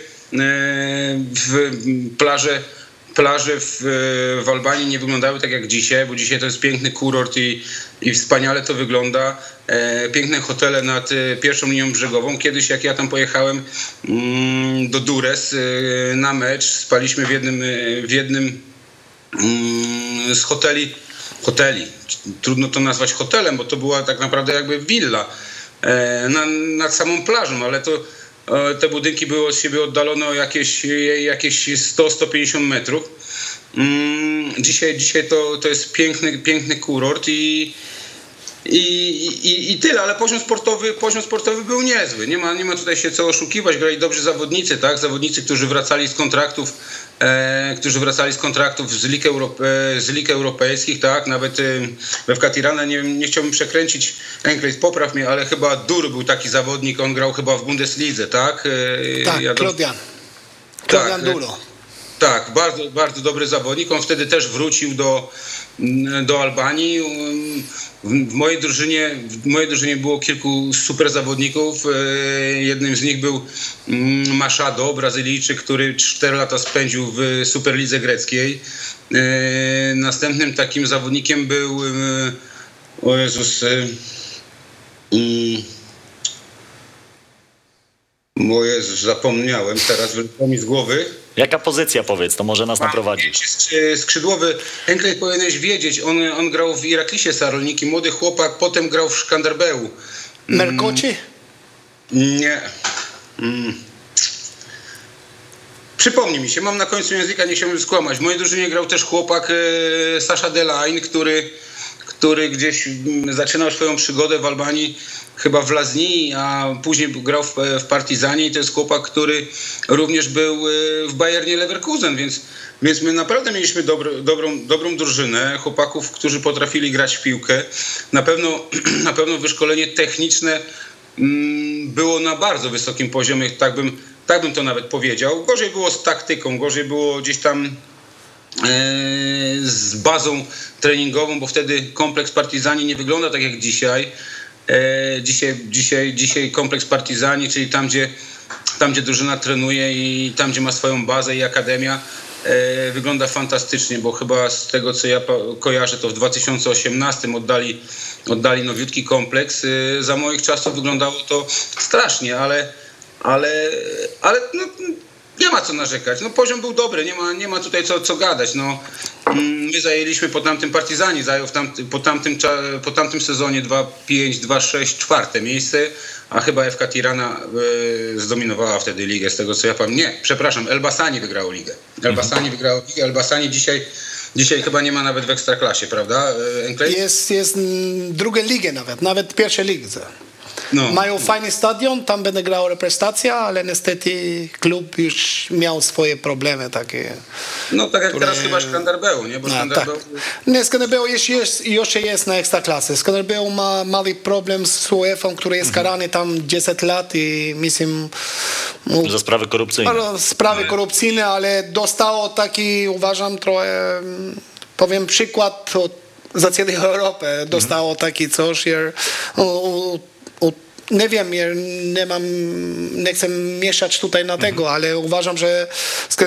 Speaker 4: w plaże plaże w, w Albanii nie wyglądały tak jak dzisiaj, bo dzisiaj to jest piękny kurort i, i wspaniale to wygląda. E, piękne hotele nad e, pierwszą linią brzegową. Kiedyś jak ja tam pojechałem mm, do Dures e, na mecz, spaliśmy w jednym, w jednym mm, z hoteli, hoteli, trudno to nazwać hotelem, bo to była tak naprawdę jakby willa e, na, nad samą plażą, ale to te budynki były od siebie oddalone o jakieś, jakieś 100-150 metrów. Mm, Dzisiaj, dzisiaj to, to jest piękny, piękny kurort i, i, i, I tyle, ale poziom sportowy, poziom sportowy był niezły. Nie ma, nie ma tutaj się co oszukiwać. Grali dobrzy zawodnicy, tak? Zawodnicy, którzy wracali z kontraktów, e, którzy wracali z kontraktów z lig, Europe, e, z lig europejskich, tak? Nawet e, we Wkatirana nie, nie chciałbym przekręcić, Enklejs popraw mnie, ale chyba Dur był taki zawodnik, on grał chyba w Bundeslidze, tak? E,
Speaker 3: Tak,
Speaker 4: ja
Speaker 3: Klodian. Klodian
Speaker 4: Tak,
Speaker 3: Duro.
Speaker 4: Tak, bardzo, bardzo dobry zawodnik. On wtedy też wrócił do, do Albanii. W mojej drużynie, w mojej drużynie było kilku super zawodników. E, Jednym z nich był mm, Machado, Brazylijczyk, który 4 lata spędził w Superlidze greckiej. E, Następnym takim zawodnikiem był e, o Jezus mm, Jezus, zapomniałem teraz, wyleciało mi z głowy.
Speaker 2: Jaka pozycja powiedz, to może nas naprowadzić.
Speaker 4: Skrzy- Skrzydłowy Enklej powinieneś wiedzieć, on, on grał w Iraklisie Sarolniki, młody chłopak, potem grał w Szkanderbeu.
Speaker 3: Merkoci?
Speaker 4: Nie. Mm. Przypomnij mi się, mam na końcu języka, nie chciałbym skłamać. W mojej drużynie grał też chłopak e, Sasha Delaine, który, który gdzieś zaczynał swoją przygodę w Albanii chyba w Lazni, a później grał w, w Partizanie i to jest chłopak, który również był e, w Bayernie Leverkusen, więc, więc my naprawdę mieliśmy dobro, dobrą, dobrą drużynę chłopaków, którzy potrafili grać w piłkę. Na pewno, na pewno wyszkolenie techniczne mm, było na bardzo wysokim poziomie, tak bym, tak bym to nawet powiedział. Gorzej było z taktyką, gorzej było gdzieś tam z bazą treningową, bo wtedy kompleks Partizani nie wygląda tak jak dzisiaj. E, Dzisiaj, dzisiaj, dzisiaj kompleks Partizani, czyli tam gdzie, tam, gdzie drużyna trenuje i tam, gdzie ma swoją bazę i akademia, e, wygląda fantastycznie, bo chyba z tego, co ja kojarzę, to w 2018 oddali, oddali nowiutki kompleks. E, Za moich czasów wyglądało to strasznie, ale, ale, ale no, nie ma co narzekać. No, poziom był dobry, nie ma, nie ma tutaj co, co gadać. No, mm, my zajęliśmy po tamtym Partizanie, zajął tamty, po, tamtym, po tamtym sezonie 2-5, 2-6, czwarte miejsce, a chyba FK Tirana y, zdominowała wtedy ligę, z tego co ja pamiętam. Nie, przepraszam, Elbasani wygrało ligę. Elbasani wygrało ligę, Elbasani dzisiaj, dzisiaj chyba nie ma nawet w Ekstraklasie, prawda, y, Enklej?
Speaker 3: Jest, jest mm, drugie ligi nawet, nawet pierwsze lidze.
Speaker 4: No.
Speaker 3: Mają fajny stadion, tam będzie grała reprezentacja, ale niestety klub już miał swoje problemy takie.
Speaker 4: no tak jak
Speaker 3: które-
Speaker 4: teraz chyba Szkanderbeu, nie? Bo
Speaker 3: A, tak. Nie, Skanderbeu jeszcze jest, jeszcze jest na ekstraklasy. Skanderbeu ma mały problem z UEFA, który jest karany tam 10 lat i myślę, mu-
Speaker 2: Za sprawy korupcyjne.
Speaker 3: ale sprawy korupcyjne, ale dostało taki, uważam, trochę, powiem przykład od, za całą Europę. Dostało taki coś, jer, u, u, u, nie wiem, nie mam, nie chcę mieszać tutaj na tego, ale uważam, że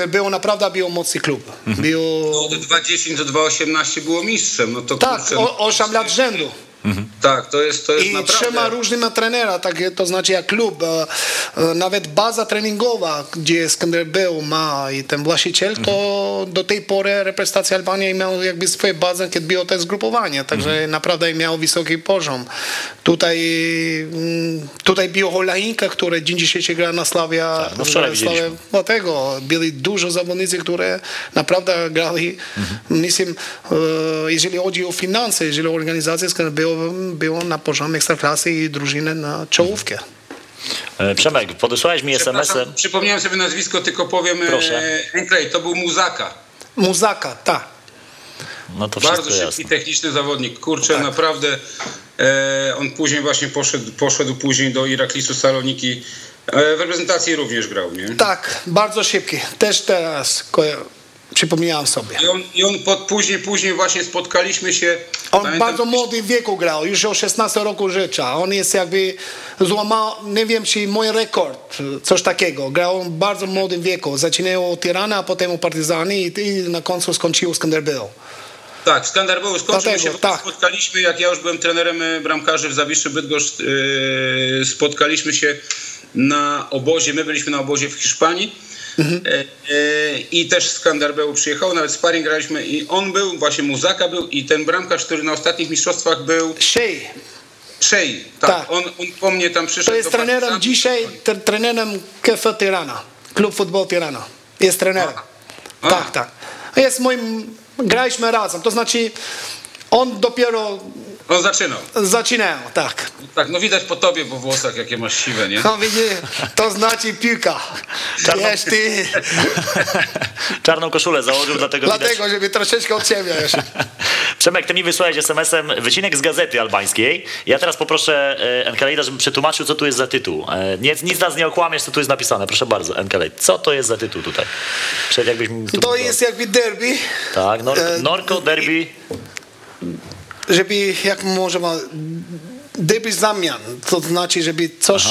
Speaker 3: był naprawdę był mocny klub. Był,
Speaker 4: Od 2.10 do 2.18 było mistrzem. No to
Speaker 3: tak,
Speaker 4: kurczę,
Speaker 3: o, 8 lat rzędu.
Speaker 4: Tak, to jest, to jest
Speaker 3: I
Speaker 4: naprawdę...
Speaker 3: różnymi trenera, tak, to znaczy jak klub, e, e, nawet baza treningowa, gdzie Skander był, ma i ten właściciel, to do tej pory reprezentacja Albanii miał jakby swoje bazę, kiedy było to zgrupowanie, także naprawdę miał wysoki poziom. Tutaj, mm, tutaj był Holainka, który dzień dzisiejszy gra na Sławia.
Speaker 2: Tak, no wczoraj widzieliśmy.
Speaker 3: Dlatego byli dużo zawodnicy, które naprawdę grali. Myślę, e, jeżeli chodzi o finanse, jeżeli o organizację, Skander było, było na poziomie ekstraklasy i drużyny na czołówkę.
Speaker 2: E, Przemek, podesłałeś mi SMS-em.
Speaker 4: Przypomniałem sobie nazwisko, tylko powiem.
Speaker 2: Proszę.
Speaker 4: e, Enklej, to był Muzaka.
Speaker 3: Muzaka, tak.
Speaker 2: No to
Speaker 4: Bardzo szybki,
Speaker 2: jasne.
Speaker 4: techniczny zawodnik. Kurczę,
Speaker 3: Tak.
Speaker 4: naprawdę. E, on później właśnie poszedł, poszedł później do Iraklisu Saloniki. E, w reprezentacji również grał, nie?
Speaker 3: Tak, bardzo szybki. Też teraz przypomniałem sobie.
Speaker 4: I on, i on pod, później, później właśnie spotkaliśmy się.
Speaker 3: On
Speaker 4: pamiętam,
Speaker 3: bardzo młodym wieku grał, już o 16 roku życia. On jest jakby złamał, nie wiem czy mój rekord, coś takiego. Grał w bardzo młodym wieku. Zaczynał od Tirana, a potem u Partyzany i, i na końcu skończył Skanderbeu.
Speaker 4: Tak, w Skandarbełu skończył się,
Speaker 3: tak.
Speaker 4: spotkaliśmy, jak ja już byłem trenerem e, bramkarzy w Zawiszy Bydgoszcz, e, spotkaliśmy się na obozie, my byliśmy na obozie w Hiszpanii
Speaker 3: Mhm.
Speaker 4: e, e, i też z Skandarbełu przyjechał, nawet sparring graliśmy i on był, właśnie Muzaka był i ten bramkarz, który na ostatnich mistrzostwach był
Speaker 3: Shea,
Speaker 4: Szej, tak,
Speaker 3: Tak.
Speaker 4: On, on po mnie tam przyszedł
Speaker 3: to jest trenerem dzisiaj, tre- trenerem KF Tirana, klub futbol Tirana. Jest trenerem.
Speaker 4: A.
Speaker 3: Tak, tak. Jest moim, graliśmy razem, to znaczy on dopiero
Speaker 4: On zaczynał.
Speaker 3: zaczynał, tak.
Speaker 4: Tak, no widać po tobie, po włosach, jakie masz siwe, nie?
Speaker 3: No widzi, to znaczy piłka.
Speaker 2: Czarno-
Speaker 3: Wiesz ty,
Speaker 2: Czarną koszulę założył, dlatego widać.
Speaker 3: dlatego, żeby troszeczkę od ciebie jeszcze.
Speaker 2: Przemek, ty mi wysłałeś SMS-em wycinek z gazety albańskiej. Ja teraz poproszę Enkelejda, żeby przetłumaczył, co tu jest za tytuł. E, Nie, nic nas nie okłamiesz, co tu jest napisane. Proszę bardzo, Enkelej. Co to jest za tytuł tutaj? Przed jakbyś mi
Speaker 3: To jest jakby derby,
Speaker 2: Tak, Nor-
Speaker 3: e,
Speaker 2: Norco, Derby.
Speaker 3: Żeby, jak może ma, derby zamian, to znaczy, żeby coś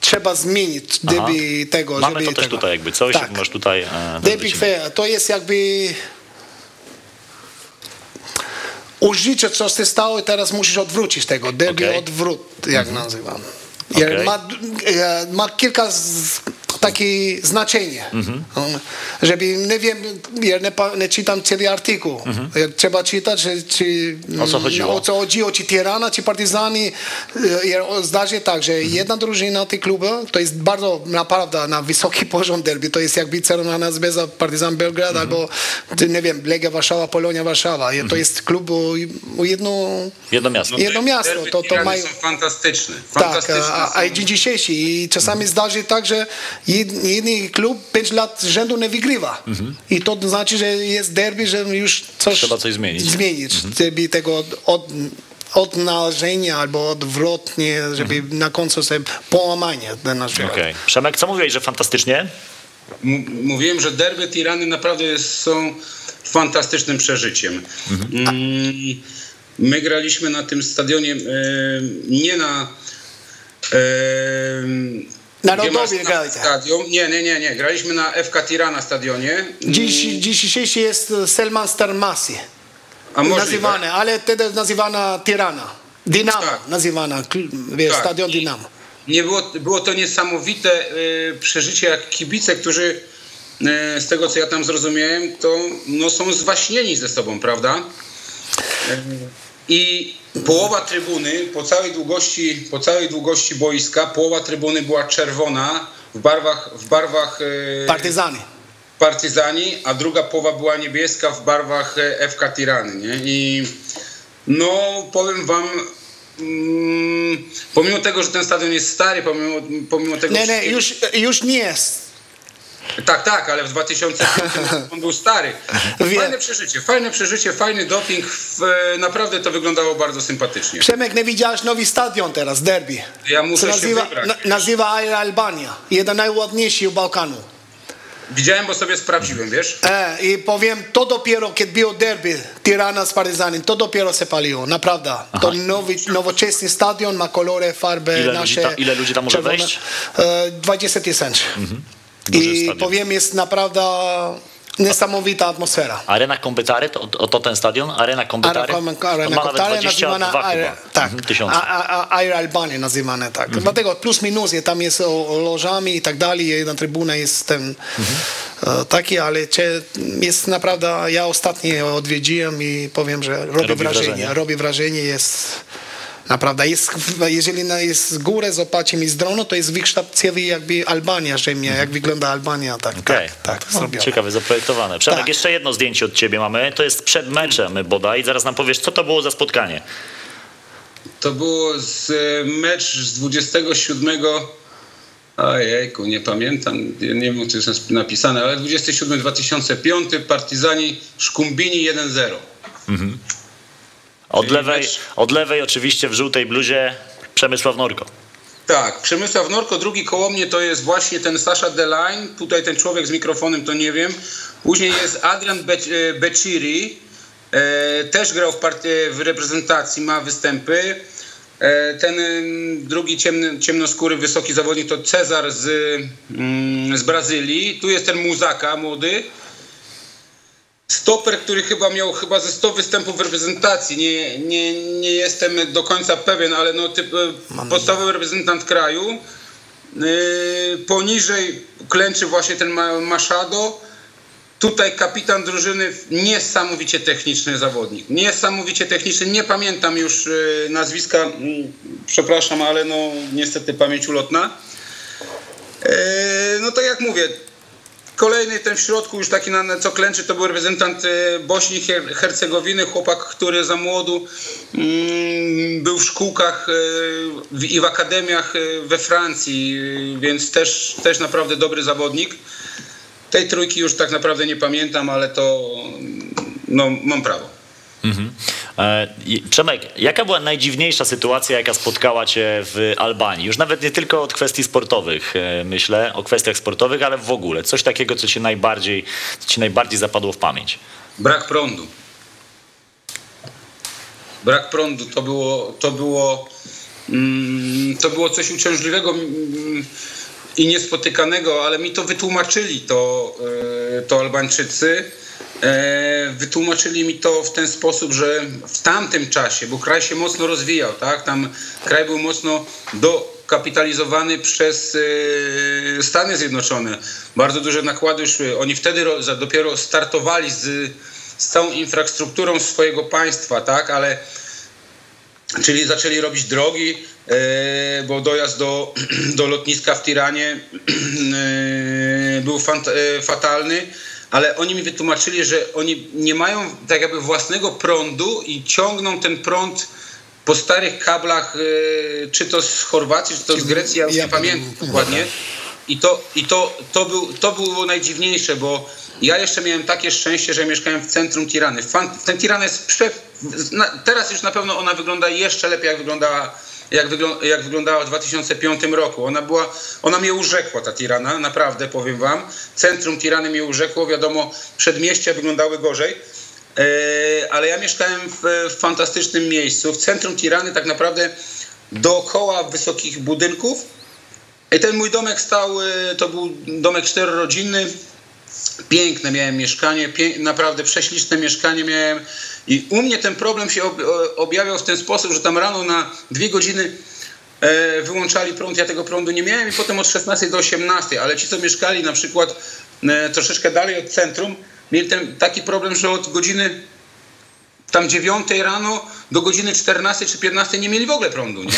Speaker 3: trzeba zmienić, derby tego,
Speaker 2: Mamy
Speaker 3: żeby
Speaker 2: to też
Speaker 3: tego.
Speaker 2: tutaj jakby coś,
Speaker 3: Tak.
Speaker 2: masz tutaj e, wycinek.
Speaker 3: fair, to jest jakby użycie, co się stało i teraz musisz odwrócić tego. Derby
Speaker 2: Okej.
Speaker 3: odwrót, jak nazywam.
Speaker 2: Okej.
Speaker 3: Ma, e, ma kilka takie znaczenie.
Speaker 2: Mhm.
Speaker 3: Żeby, nie wiem, ja nie, nie czytam cały artykuł. Ja Trzeba czytać, że, czy,
Speaker 2: Mhm. O co chodziło?
Speaker 3: o co chodziło, czy Tirana, czy Partyzani. E, się tak, że
Speaker 2: Mhm.
Speaker 3: jedna drużyna tych klubów, to jest bardzo naprawdę na wysoki poziom derby, to jest jakby Czerwona Zvezda, Partyzan Belgrad,
Speaker 2: Mhm.
Speaker 3: albo nie wiem, Legia Warszawa, Polonia Warszawa. To jest klub o, o jedno...
Speaker 2: Jedno miasto.
Speaker 3: Jedno miasto,
Speaker 4: Derby
Speaker 3: to- to mają-
Speaker 4: są fantastyczne.
Speaker 3: Tak, a, a
Speaker 4: są.
Speaker 3: i dzień dzisiejszy. I czasami zdarzy tak, że jed- jeden klub 5 lat z rzędu nie wygrywa. I to znaczy, że jest derby, że już coś
Speaker 2: Trzeba coś zmienić.
Speaker 3: zmienić żeby tego od, od, odnalezienia albo odwrotnie, żeby na końcu sobie połamanie ten nasz
Speaker 2: Okej. Przemek, co mówiłeś, że fantastycznie?
Speaker 4: M- Mówiłem, że derby Tirany naprawdę jest, są fantastycznym przeżyciem. Mm, My graliśmy na tym stadionie e, nie na. E, Masz
Speaker 3: graliście.
Speaker 4: stadion. Nie, nie, nie, nie. Graliśmy na FK Tirana stadionie.
Speaker 3: Dziś, dzisiejszy jest Selman Starmasi.
Speaker 4: A.
Speaker 3: Nazywane, ale wtedy nazywana Tirana. Dynamo
Speaker 4: Tak.
Speaker 3: nazywana, wiesz,
Speaker 4: Tak.
Speaker 3: stadion Dynamo.
Speaker 4: Nie było, było to niesamowite y, przeżycie, jak kibice, którzy y, z tego co ja tam zrozumiałem, to no, są zwaśnieni ze sobą, prawda? Y, I połowa trybuny po całej długości, po całej długości boiska, połowa trybuny była czerwona w barwach, w barwach y,
Speaker 3: Partyzany.
Speaker 4: partyzani, a druga połowa była niebieska w barwach e, FK Tirany, nie? I no powiem wam, mm, pomimo tego, że ten stadion jest stary, pomimo, pomimo tego...
Speaker 3: Nie, nie, już, już nie jest.
Speaker 4: Tak, tak, ale w 2005 on był stary. Fajne przeżycie, fajne przeżycie, fajny doping, e, naprawdę to wyglądało bardzo sympatycznie.
Speaker 3: Przemek, nie widziałeś nowy stadion teraz, derby.
Speaker 4: Ja muszę
Speaker 3: Co
Speaker 4: się
Speaker 3: nazywa,
Speaker 4: wybrać.
Speaker 3: na, nazywa Air Albania. Jeden najładniejszy w Bałkanu.
Speaker 4: Widziałem, bo sobie sprawdziłem, wiesz?
Speaker 3: E, I powiem, to dopiero, kiedy było derby Tirana z Paryzanem, to dopiero się paliło, naprawdę. To nowy, nowoczesny stadion ma kolory, farby
Speaker 2: Ile
Speaker 3: nasze.
Speaker 2: ludzi ta- ile ludzi tam może
Speaker 3: czerwone.
Speaker 2: wejść?
Speaker 3: E, 20 tysięcy.
Speaker 2: Duży
Speaker 3: I
Speaker 2: stadion.
Speaker 3: powiem, jest naprawdę niesamowita atmosfera.
Speaker 2: Arena Kombetary, to, to, to ten stadion? Arena Kombetary?
Speaker 3: Arena,
Speaker 2: ma nawet
Speaker 3: Koktale
Speaker 2: 22
Speaker 3: nazywana tak,
Speaker 2: Mhm, tysiące.
Speaker 3: Air Albania nazywane tak.
Speaker 2: Mhm.
Speaker 3: Dlatego plus minus, je, tam jest o, o lożami i tak dalej, jedna trybuna jest ten
Speaker 2: Mhm.
Speaker 3: e, taki, ale cie, jest naprawdę, ja ostatnio odwiedziłem i powiem, że robi,
Speaker 2: Robi
Speaker 3: wrażenie,
Speaker 2: wrażenie.
Speaker 3: robi wrażenie, jest naprawdę, jest, jeżeli na- jest z góry zobaczymy z dronu, to jest wykształcenie jakby Albania, że mnie, jak wygląda Albania, tak,
Speaker 2: Okej.
Speaker 3: tak, tak,
Speaker 2: No. Ciekawe, zaprojektowane. Przemek,
Speaker 3: Tak.
Speaker 2: jeszcze jedno zdjęcie od ciebie mamy. To jest przed meczem bodaj. Zaraz nam powiesz, co to było za spotkanie.
Speaker 4: To było z e, mecz z 27. Ojejku, nie pamiętam, nie nie wiem, co jest napisane, ale 27 2005 Partizani Szkumbini 1-0.
Speaker 2: Od lewej,
Speaker 4: mecz-
Speaker 2: od lewej oczywiście w żółtej bluzie Przemysław Norko.
Speaker 4: Tak, Przemysław Norko, drugi koło mnie to jest właśnie ten Sasha Delaine, tutaj ten człowiek z mikrofonem, to nie wiem. Później jest Adrian Be- e, Beciri, e, też grał w, partii, w reprezentacji, ma występy. E, ten drugi ciemny, ciemnoskóry, wysoki zawodnik to Cezar z, mm, z Brazylii. Tu jest ten Muzaka, młody. Stoper, który chyba miał chyba ze 100 występów w reprezentacji. Nie, nie, nie jestem do końca pewien, ale no typ, e, podstawowy reprezentant kraju. Yy, poniżej klęczy właśnie ten Ma- Machado. Tutaj kapitan drużyny, niesamowicie techniczny zawodnik. Niesamowicie techniczny. Nie pamiętam już yy, nazwiska, przepraszam, ale no niestety pamięć ulotna. No tak jak mówię, Kolejny ten w środku już taki na, co klęczy to był reprezentant e, Bośni i Her- Hercegowiny, chłopak, który za młodu mm, był w szkółkach w, i w akademiach e, we Francji, więc też, też naprawdę dobry zawodnik. Tej trójki już tak naprawdę nie pamiętam, ale to no, mam prawo.
Speaker 2: E, i- Przemek, jaka była najdziwniejsza sytuacja, jaka spotkała cię w Albanii? Już nawet nie tylko od kwestii sportowych, e, myślę, o kwestiach sportowych, ale w ogóle. Coś takiego, co ci najbardziej, co ci najbardziej zapadło w pamięć.
Speaker 4: Brak prądu. Brak prądu to było, to było, mm, to było coś uciążliwego mm, i niespotykanego, ale mi to wytłumaczyli to, e, to Albańczycy. E, Wytłumaczyli mi to w ten sposób, że w tamtym czasie, bo kraj się mocno rozwijał, tak? Tam kraj był mocno dokapitalizowany przez e, Stany Zjednoczone. Bardzo duże nakłady szły. Oni wtedy dopiero startowali z, z całą infrastrukturą swojego państwa, tak? Ale Czyli zaczęli robić drogi, e, bo dojazd do, do lotniska w Tiranie był fatalny, ale oni mi wytłumaczyli, że oni nie mają tak jakby własnego prądu i ciągną ten prąd po starych kablach, e, czy to z Chorwacji, czy to z Grecji, ja już nie pamiętam dokładnie. I to, i to, to, był, to było najdziwniejsze, bo ja jeszcze miałem takie szczęście, że mieszkałem w centrum Tirany. Fan, ten Tirana jest prze, teraz już na pewno ona wygląda jeszcze lepiej, jak wyglądała, jak, wyglą, jak wyglądała w 2005 roku. Ona była, ona mnie urzekła, ta Tirana, naprawdę powiem wam. Centrum Tirany mnie urzekło, wiadomo, przedmieścia wyglądały gorzej. E, ale ja mieszkałem w, w fantastycznym miejscu. W centrum Tirany tak naprawdę dookoła wysokich budynków i ten mój domek stał, y, to był domek czterorodzinny, piękne miałem mieszkanie, pię- naprawdę prześliczne mieszkanie miałem i u mnie ten problem się objawiał w ten sposób, że tam rano na dwie godziny e, wyłączali prąd, ja tego prądu nie miałem i potem od 16 do 18, ale ci co mieszkali na przykład e, troszeczkę dalej od centrum, mieli ten taki problem, że od godziny tam 9 rano do godziny 14 czy 15 nie mieli w ogóle prądu, nie?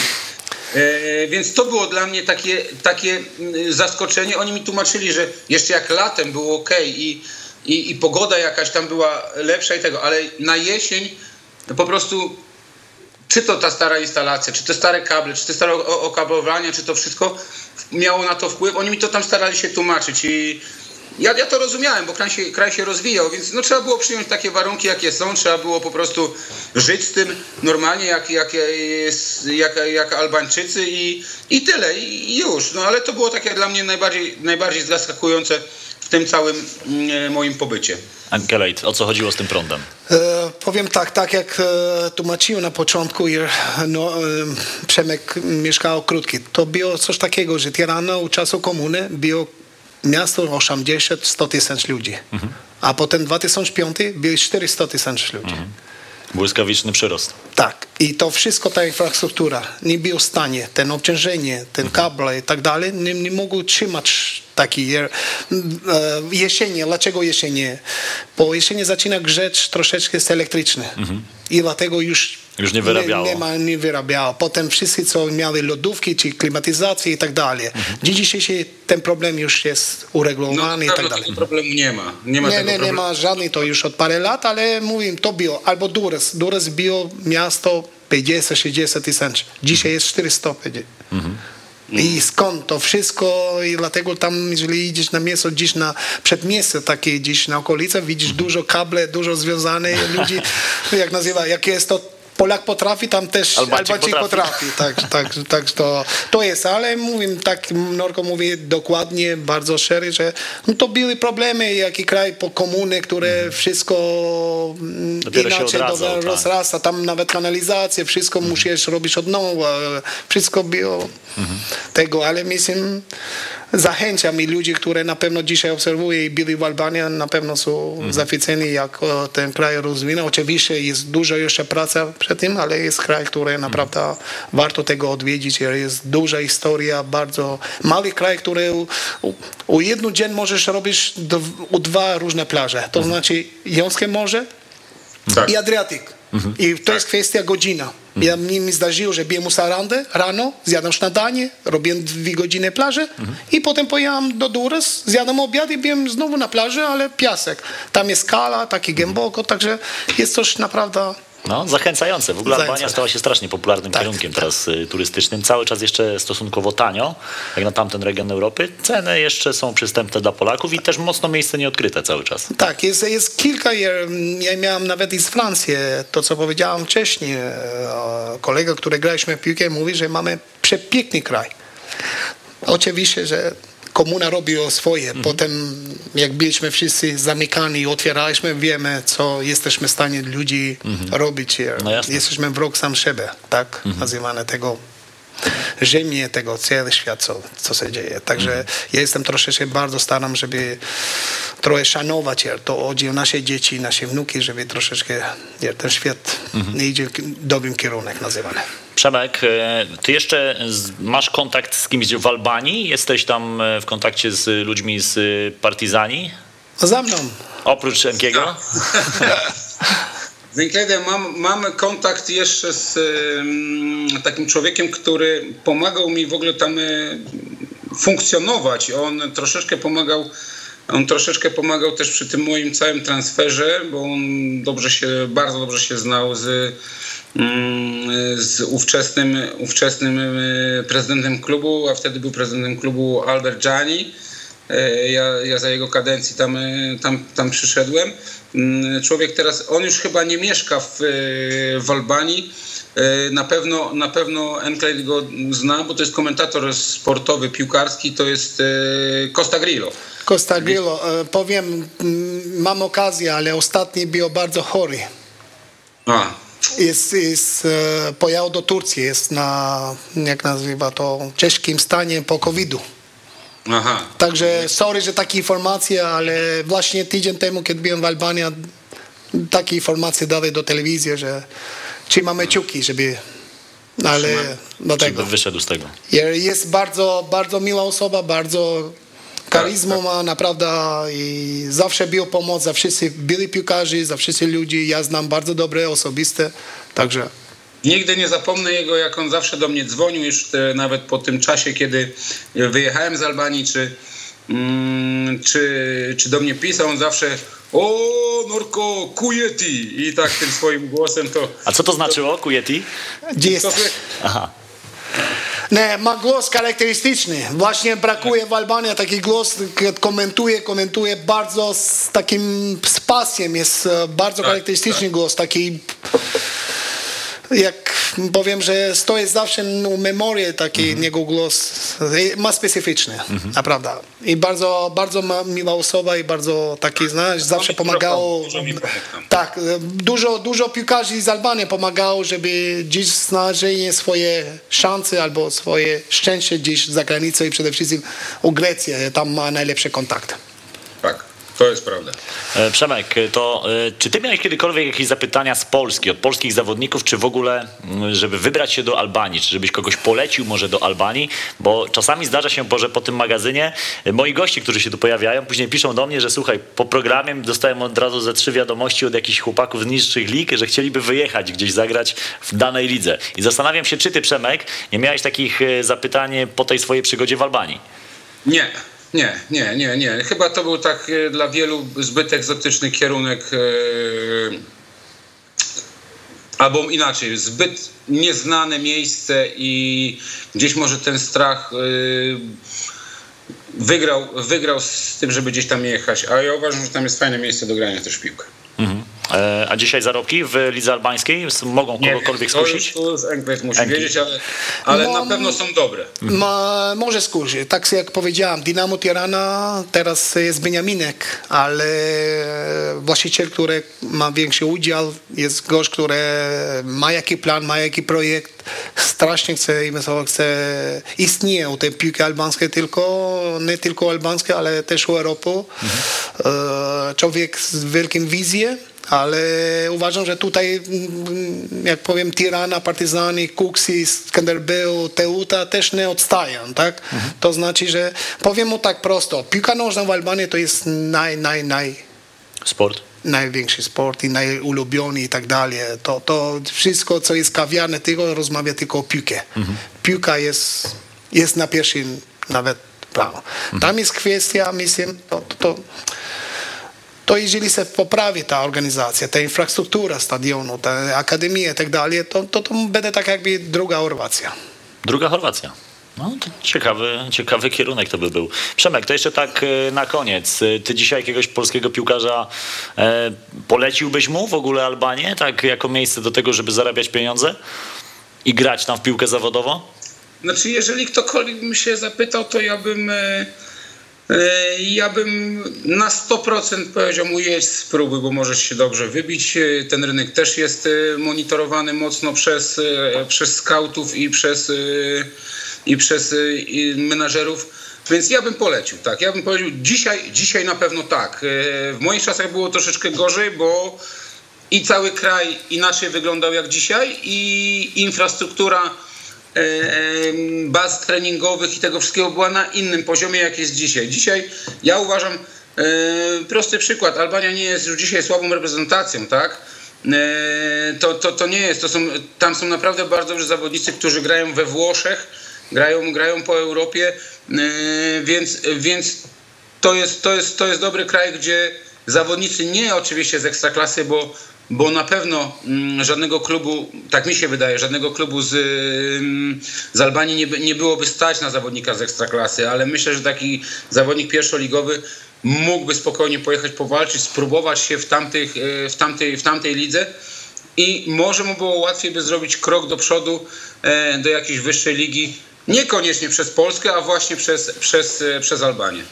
Speaker 4: E, więc to było dla mnie takie, takie mm, zaskoczenie. Oni mi tłumaczyli, że jeszcze jak latem było ok i, i, i pogoda jakaś tam była lepsza i tego, ale na jesień po prostu czy to ta stara instalacja, czy te stare kable, czy te stare o- okablowania, czy to wszystko miało na to wpływ. Oni mi to tam starali się tłumaczyć i ja, ja to rozumiałem, bo kraj się, kraj się rozwijał, więc no, trzeba było przyjąć takie warunki, jakie są, trzeba było po prostu żyć z tym normalnie, jak, jak, jak, jak Albańczycy i, i tyle, i już. No ale to było takie dla mnie najbardziej, najbardziej zaskakujące w tym całym mm, moim pobycie.
Speaker 2: Ankelejt, o co chodziło z tym prądem?
Speaker 3: E, powiem tak, tak jak e, tłumaczyłem na początku, jer, no, e, Przemek mieszkał krótki. To było coś takiego, że Tirana u czasu komuny było miasto 80-100 tysięcy ludzi. A potem 2005 było 400 tysięcy ludzi.
Speaker 2: Błyskawiczny przyrost.
Speaker 3: Tak, i to wszystko, ta infrastruktura. Nie było w stanie, ten obciążenie, ten kable i tak dalej, nie, nie mogły trzymać taki e, jesienie. Dlaczego jesienie? Bo jesienie zaczyna grzeć troszeczkę jest elektryczny. I dlatego już
Speaker 2: Już nie wyrabiało.
Speaker 3: Nie, nie, ma, nie wyrabiało. Potem wszyscy, co mieli lodówki, czy klimatyzację i tak dalej. Dziś dzisiejszy ten problem już jest
Speaker 4: No,
Speaker 3: uregulowany i tak
Speaker 4: dawno
Speaker 3: dalej.
Speaker 4: tego problemu nie ma. Nie ma
Speaker 3: Nie,
Speaker 4: tego
Speaker 3: nie, nie ma żadnej to już od parę lat, ale mówię, to było, albo Dures. Dures było miasto 50-60 tysięcy. Dzisiaj jest 450. I skąd to wszystko i dlatego tam, jeżeli idziesz na miasto, gdzieś na przedmieście takie, gdzieś na okolice, widzisz dużo kable, dużo związane ludzi, jak nazywa, jak jest to Polak potrafi, tam też
Speaker 2: Albańczyk
Speaker 3: Albańczyk
Speaker 2: potrafi.
Speaker 3: potrafi. Tak, tak, tak to, to jest, ale mówię, tak Norko mówi dokładnie, bardzo szczerze, że no to były problemy, jaki kraj po komuny, które wszystko mm,
Speaker 2: Mhm. Dopiero się
Speaker 3: inaczej
Speaker 2: odradzał,
Speaker 3: dobra-
Speaker 2: tak.
Speaker 3: rozrasta, tam nawet kanalizację, wszystko musisz robić od nowa, wszystko było
Speaker 2: Mhm.
Speaker 3: tego, ale myślę, zachęcam i ludzi, które na pewno dzisiaj obserwuję i byli w Albanii, na pewno są
Speaker 2: Mhm.
Speaker 3: zachwyceni, jak e, ten kraj rozwinął. Oczywiście jest dużo jeszcze praca przed tym, ale jest kraj, który naprawdę warto tego odwiedzić. Jest duża historia, bardzo mały kraj, który u, u, u dzień możesz robić dw, u dwa różne plaże. To znaczy Jonskie Morze
Speaker 4: Tak.
Speaker 3: i Adriatyk. I to jest kwestia godzina. Ja mi, mi zdarzyło, że biłem u Sarandę rano, zjadam śniadanie, robiłem dwie godziny plaży i potem pojechałem do Dures, zjadam obiad i byłem znowu na plaży, ale piasek. Tam jest skala, taki głęboko, także jest coś naprawdę...
Speaker 2: No, zachęcające. W ogóle Albania
Speaker 3: Zachęcające.
Speaker 2: stała się strasznie popularnym
Speaker 3: Tak,
Speaker 2: kierunkiem
Speaker 3: tak.
Speaker 2: teraz y, turystycznym. Cały czas jeszcze stosunkowo tanio, jak na tamten region Europy. Ceny jeszcze są przystępne dla Polaków i też mocno miejsce nieodkryte cały czas.
Speaker 3: Tak, jest, jest kilka, ja miałem nawet i z Francji, to co powiedziałem wcześniej, e, kolega, który graliśmy w piłkę mówi, że mamy przepiękny kraj. Oczywiście, że komuna robi swoje,
Speaker 2: Mhm.
Speaker 3: potem jak byliśmy wszyscy zamykani, otwieraliśmy, wiemy, co jesteśmy w stanie ludzi robić.
Speaker 2: No. Mhm.
Speaker 3: jesteśmy wróg sam siebie, tak nazywane tego ziemię, tego cały świat, co, co się dzieje. Także
Speaker 2: Mhm.
Speaker 3: ja jestem troszeczkę bardzo staram, żeby trochę szanować je, to chodzi o nasze dzieci, nasze wnuki, żeby troszeczkę je, ten świat
Speaker 2: Mhm.
Speaker 3: nie idzie w dobrym kierunek nazywany.
Speaker 2: Przemek, e, ty jeszcze masz kontakt z kimś w Albanii? Jesteś tam e, w kontakcie z ludźmi z y, Partizani?
Speaker 3: Za mną.
Speaker 2: Oprócz Enkiego?
Speaker 4: Z Inkledem mam, mam kontakt jeszcze z takim człowiekiem, który pomagał mi w ogóle tam y, funkcjonować. On troszeczkę pomagał. On troszeczkę pomagał też przy tym moim całym transferze, bo on dobrze się, bardzo dobrze się znał z, z ówczesnym, ówczesnym y, prezydentem klubu, a wtedy był prezydentem klubu Albert Gianni. E, Ja, ja za jego kadencji tam, e, tam, tam przyszedłem. Mm, Człowiek teraz, on już chyba nie mieszka w, e, w Albanii. E, Na pewno, na pewno Enclave go zna, bo to jest komentator sportowy, piłkarski, to jest e, Costa Grillo.
Speaker 3: Costa Grillo, e, powiem, mm, mam okazję, ale ostatni był bardzo chory.
Speaker 4: A,
Speaker 3: Jest, jest, e, pojechał do Turcji, jest na, jak nazywa to, ciężkim stanie po COVID-u.
Speaker 4: aha.
Speaker 3: Także sorry, że takie informacje, ale właśnie tydzień temu, kiedy byłem w Albanii, takie informacje dali do telewizji, że trzymamy kciuki, żeby... Ale do
Speaker 2: Czy
Speaker 3: tego.
Speaker 2: wyszedł z tego?
Speaker 3: Jest bardzo, bardzo miła osoba, bardzo charyzmą ma naprawdę i zawsze był pomoc za wszyscy byli piłkarzy, za wszyscy ludzi. Ja znam bardzo dobre osobiste, także
Speaker 4: Nigdy nie zapomnę jego, jak on zawsze do mnie dzwonił, już te, nawet po tym czasie, kiedy wyjechałem z Albanii, czy, mm, czy, czy do mnie pisał, on zawsze o Norko, kujeti i tak tym swoim głosem to...
Speaker 2: A co to znaczyło, Kujeti?
Speaker 3: gdzie jest?
Speaker 2: Aha.
Speaker 3: Nie, ma głos charakterystyczny. Właśnie brakuje w Albanii taki głos, komentuje, komentuje bardzo z takim z pasjem. Jest e, bardzo
Speaker 4: Tak,
Speaker 3: charakterystyczny głos, taki jak powiem, że to jest zawsze no, memorię taki
Speaker 2: Mhm.
Speaker 3: jego głos e, ma specyficzny, naprawdę. I bardzo, bardzo ma, miła osoba i bardzo taki, znasz, zawsze pomagało.
Speaker 4: dużo.
Speaker 3: Tak, e, dużo, dużo piłkarzy z Albanii pomagało, żeby gdzieś znaleźli swoje szanse albo swoje szczęście gdzieś za granicą i przede wszystkim u Grecji, tam ma najlepsze kontakty.
Speaker 4: To jest prawda.
Speaker 2: E, Przemek, to e, czy ty miałeś kiedykolwiek jakieś zapytania z Polski, od polskich zawodników, czy w ogóle, m, żeby wybrać się do Albanii, czy żebyś kogoś polecił może do Albanii? Bo czasami zdarza się, że po tym magazynie e, moi goście, którzy się tu pojawiają, później piszą do mnie, że słuchaj, po programie dostałem od razu ze trzy wiadomości od jakichś chłopaków z niższych lig, że chcieliby wyjechać gdzieś zagrać w danej lidze. I zastanawiam się, czy ty, Przemek, nie miałeś takich zapytań po tej swojej przygodzie w Albanii?
Speaker 4: Nie, nie, nie, nie, nie. Chyba to był tak e, dla wielu zbyt egzotyczny kierunek. e, Albo inaczej, zbyt nieznane miejsce i gdzieś może ten strach e, wygrał, wygrał z tym, żeby gdzieś tam jechać. A ja uważam, że tam jest fajne miejsce do grania też w piłkę.
Speaker 2: Mhm. E, A dzisiaj zarobki w lidze albańskiej mogą kogokolwiek
Speaker 4: to już,
Speaker 2: skusić?
Speaker 4: to już Enkles musi wiedzieć, ale, ale
Speaker 3: No,
Speaker 4: na pewno są dobre.
Speaker 3: Ma, może skurzy. Tak jak powiedziałem, Dynamo Tirana teraz jest Beniaminek, ale właściciel, który ma większy udział, jest gość, który ma jakiś plan, ma jakiś projekt, strasznie chce inwestować, chce, istnieje u tej piłki albańskiej tylko, nie tylko albańskiej, ale też u Europy. E, Człowiek z wielkim wizją, ale uważam, że tutaj, mm, jak powiem, Tirana, Partyzany, Kuksi, Skanderbeu, Teuta też nie odstają, tak? To znaczy, że powiem mu tak prosto, piłka nożna w Albanii to jest naj, naj, naj,
Speaker 2: Sport?
Speaker 3: największy sport i najulubiony i tak dalej. To, to wszystko, co jest kawiarne, tylko rozmawia tylko o piłkę. Piłka jest, jest na pierwszym nawet planu. Tam jest kwestia, myślę, to, to, to, to jeżeli się poprawi ta organizacja, ta infrastruktura stadionu, ta akademia i tak dalej, to, to, to będzie tak jakby druga Chorwacja.
Speaker 2: Druga Chorwacja. No, to ciekawy, ciekawy kierunek to by był. Przemek, to jeszcze tak e, na koniec. E, Ty dzisiaj jakiegoś polskiego piłkarza e, poleciłbyś mu w ogóle Albanię, tak jako miejsce do tego, żeby zarabiać pieniądze i grać tam w piłkę zawodowo?
Speaker 4: Znaczy, jeżeli ktokolwiek by się zapytał, to ja bym. e, Ja bym na 100% powiedział mu jedź spróbuj, bo możesz się dobrze wybić. E, Ten rynek też jest e, monitorowany mocno przez, e, przez scoutów i przez, e, i przez e, menażerów. Więc ja bym polecił, tak. Ja bym polecił dzisiaj, dzisiaj na pewno tak. E, W moich czasach było troszeczkę gorzej, bo i cały kraj inaczej wyglądał jak dzisiaj i infrastruktura e, baz treningowych i tego wszystkiego była na innym poziomie jak jest dzisiaj. Dzisiaj ja uważam, e, prosty przykład, Albania nie jest już dzisiaj słabą reprezentacją, tak? E, To, to, to nie jest, to są, tam są naprawdę bardzo dobrzy zawodnicy, którzy grają we Włoszech, grają, grają po Europie, e, więc, więc to jest, to, jest, to jest dobry kraj, gdzie zawodnicy nie oczywiście z ekstraklasy, bo, bo na pewno mm, żadnego klubu, tak mi się wydaje, żadnego klubu z, mm, z Albanii nie, nie byłoby stać na zawodnika z ekstraklasy, ale myślę, że taki zawodnik pierwszoligowy mógłby spokojnie pojechać powalczyć, spróbować się w, tamtych, e, w, tamtej, w tamtej lidze i może mu było łatwiej by zrobić krok do przodu e, do jakiejś wyższej ligi, niekoniecznie przez Polskę, a właśnie przez, przez, e, przez Albanię.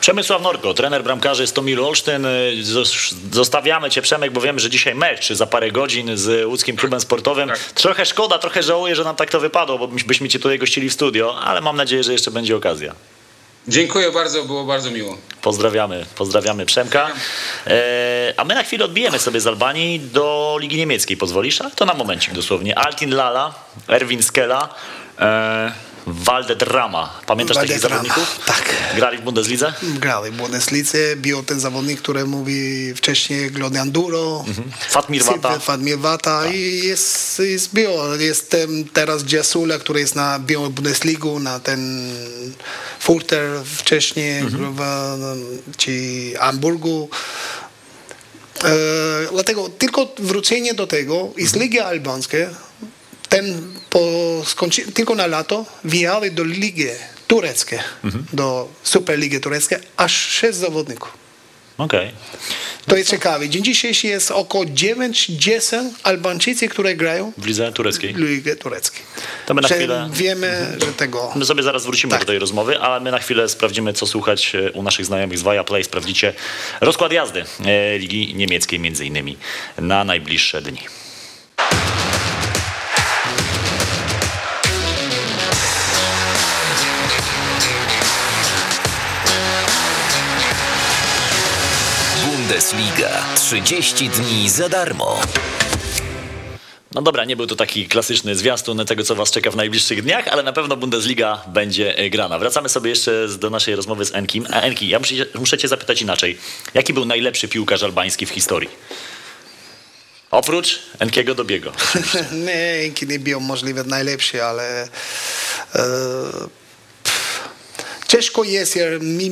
Speaker 2: Przemysław Norko, trener bramkarzy z Tomilu Olsztyn. Y, zos- Zostawiamy Cię, Przemek, bo wiemy, że dzisiaj mecz za parę godzin z łódzkim klubem sportowym.
Speaker 4: Tak.
Speaker 2: Trochę szkoda, trochę żałuję, że nam tak to wypadło, bo byś- byśmy Cię tutaj gościli w studio, ale mam nadzieję, że jeszcze będzie okazja.
Speaker 4: Dziękuję bardzo, było bardzo miło.
Speaker 2: Pozdrawiamy, pozdrawiamy Przemka. E, a my na chwilę odbijemy sobie z Albanii do Ligi Niemieckiej, pozwolisz? Ale to na momencik dosłownie. Altin Lala, Erwin Skela, e, Valdedrama. Pamiętasz takich
Speaker 3: Valderrama,
Speaker 2: zawodników?
Speaker 3: tak.
Speaker 2: Grali w Bundeslidze?
Speaker 3: Grali w Bundeslidze, był ten zawodnik, który mówi wcześniej Glodian Duro,
Speaker 2: Fatmir Vata.
Speaker 3: Fatmir Vata i jest, jest bio. Jest teraz Giasula, który jest na bio Bundesligu, na ten Furter wcześniej, gruwa, czy Hamburgu. E, dlatego tylko wrócenie do tego i z Ligi Albańskiej ten po skończy, tylko na lato wjechały do Ligi Tureckiej, do Superligi Tureckiej aż sześć zawodników.
Speaker 2: Okej.
Speaker 3: To jest ciekawe. Dzień dzisiejszy jest około 9-10 Albańczycy, które grają
Speaker 2: W lidze tureckiej.
Speaker 3: Lidze Tureckiej.
Speaker 2: To my na
Speaker 3: Że
Speaker 2: chwilę-
Speaker 3: Wiemy, że tego...
Speaker 2: My sobie zaraz wrócimy
Speaker 3: Tak.
Speaker 2: do tej rozmowy, ale my na chwilę sprawdzimy, co słuchać e, u naszych znajomych z Viaplay. Sprawdzicie rozkład jazdy e, Ligi Niemieckiej między innymi na najbliższe dni.
Speaker 1: Bundesliga. 30 dni za darmo.
Speaker 2: No dobra, nie był to taki klasyczny zwiastun tego, co was czeka w najbliższych dniach, ale na pewno Bundesliga będzie e, grana. Wracamy sobie jeszcze do naszej rozmowy z Enkim. A Enki, ja muszę, muszę cię zapytać inaczej. Jaki był najlepszy piłkarz albański w historii? Oprócz Enkiego Dobiego.
Speaker 3: Nie, Inki nie był możliwe najlepszy, ale e, pff, ciężko jest, jer mi,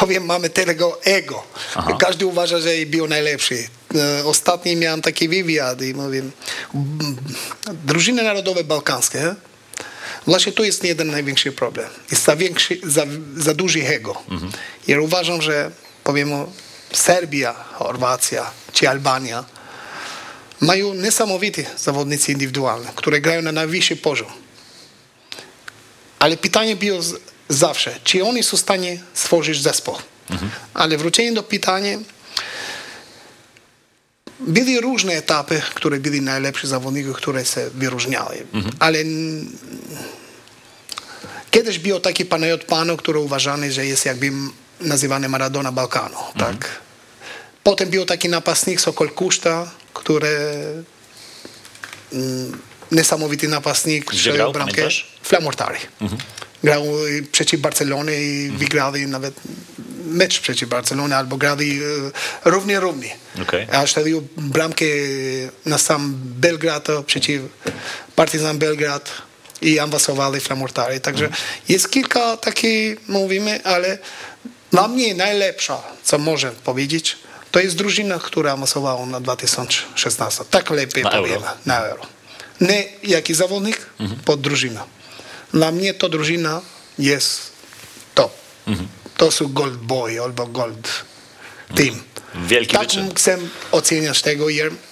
Speaker 3: powiem, mamy tego ego.
Speaker 2: Aha.
Speaker 3: Każdy uważa, że był najlepszy. E, Ostatnio miałem taki wywiad i mówię, m, drużyny narodowe bałkańskie, Właśnie tu jest jeden największy problem. Jest za, większy, za, za duży ego. Ja uważam, że powiem, Serbia, Chorwacja czy Albania mają niesamowite zawodnicy indywidualne, które grają na najwyższy poziom. Ale pytanie było zawsze, czy oni są w stanie stworzyć zespół. Ale wrócenie do pytania, były różne etapy, które byli najlepsi zawodnicy, które się wyróżniały. Ale n- kiedyś był taki panajot pano, który uważany, że jest jakby nazywany Maradona Balkanu. Tak? Potem był taki napastnik Sokol Kuszta, który mm, niesamowity napastnik.
Speaker 2: Gdzie grał,
Speaker 3: bramkę. Flamortari. Grał y, przeciw Barcelonie i wygrali nawet mecz przeciw Barcelonie, albo grali y, równie równie.
Speaker 2: Okej.
Speaker 3: A strzelił bramkę na sam Belgrad przeciw Partizan Belgrad i awansowali Flamortari. Także jest kilka takich, mówimy, ale dla mnie najlepsza, co można powiedzieć, to jest drużyna, która awansowała na 2016. Tak lepiej
Speaker 2: Na
Speaker 3: powiem.
Speaker 2: Euro.
Speaker 3: Na euro. Nie jaki zawodnik, pod drużyna. Dla mnie to drużyna jest top. To są gold boy albo gold team.
Speaker 2: Wielki
Speaker 3: tak
Speaker 2: wyczyn.
Speaker 3: chcę oceniać tego.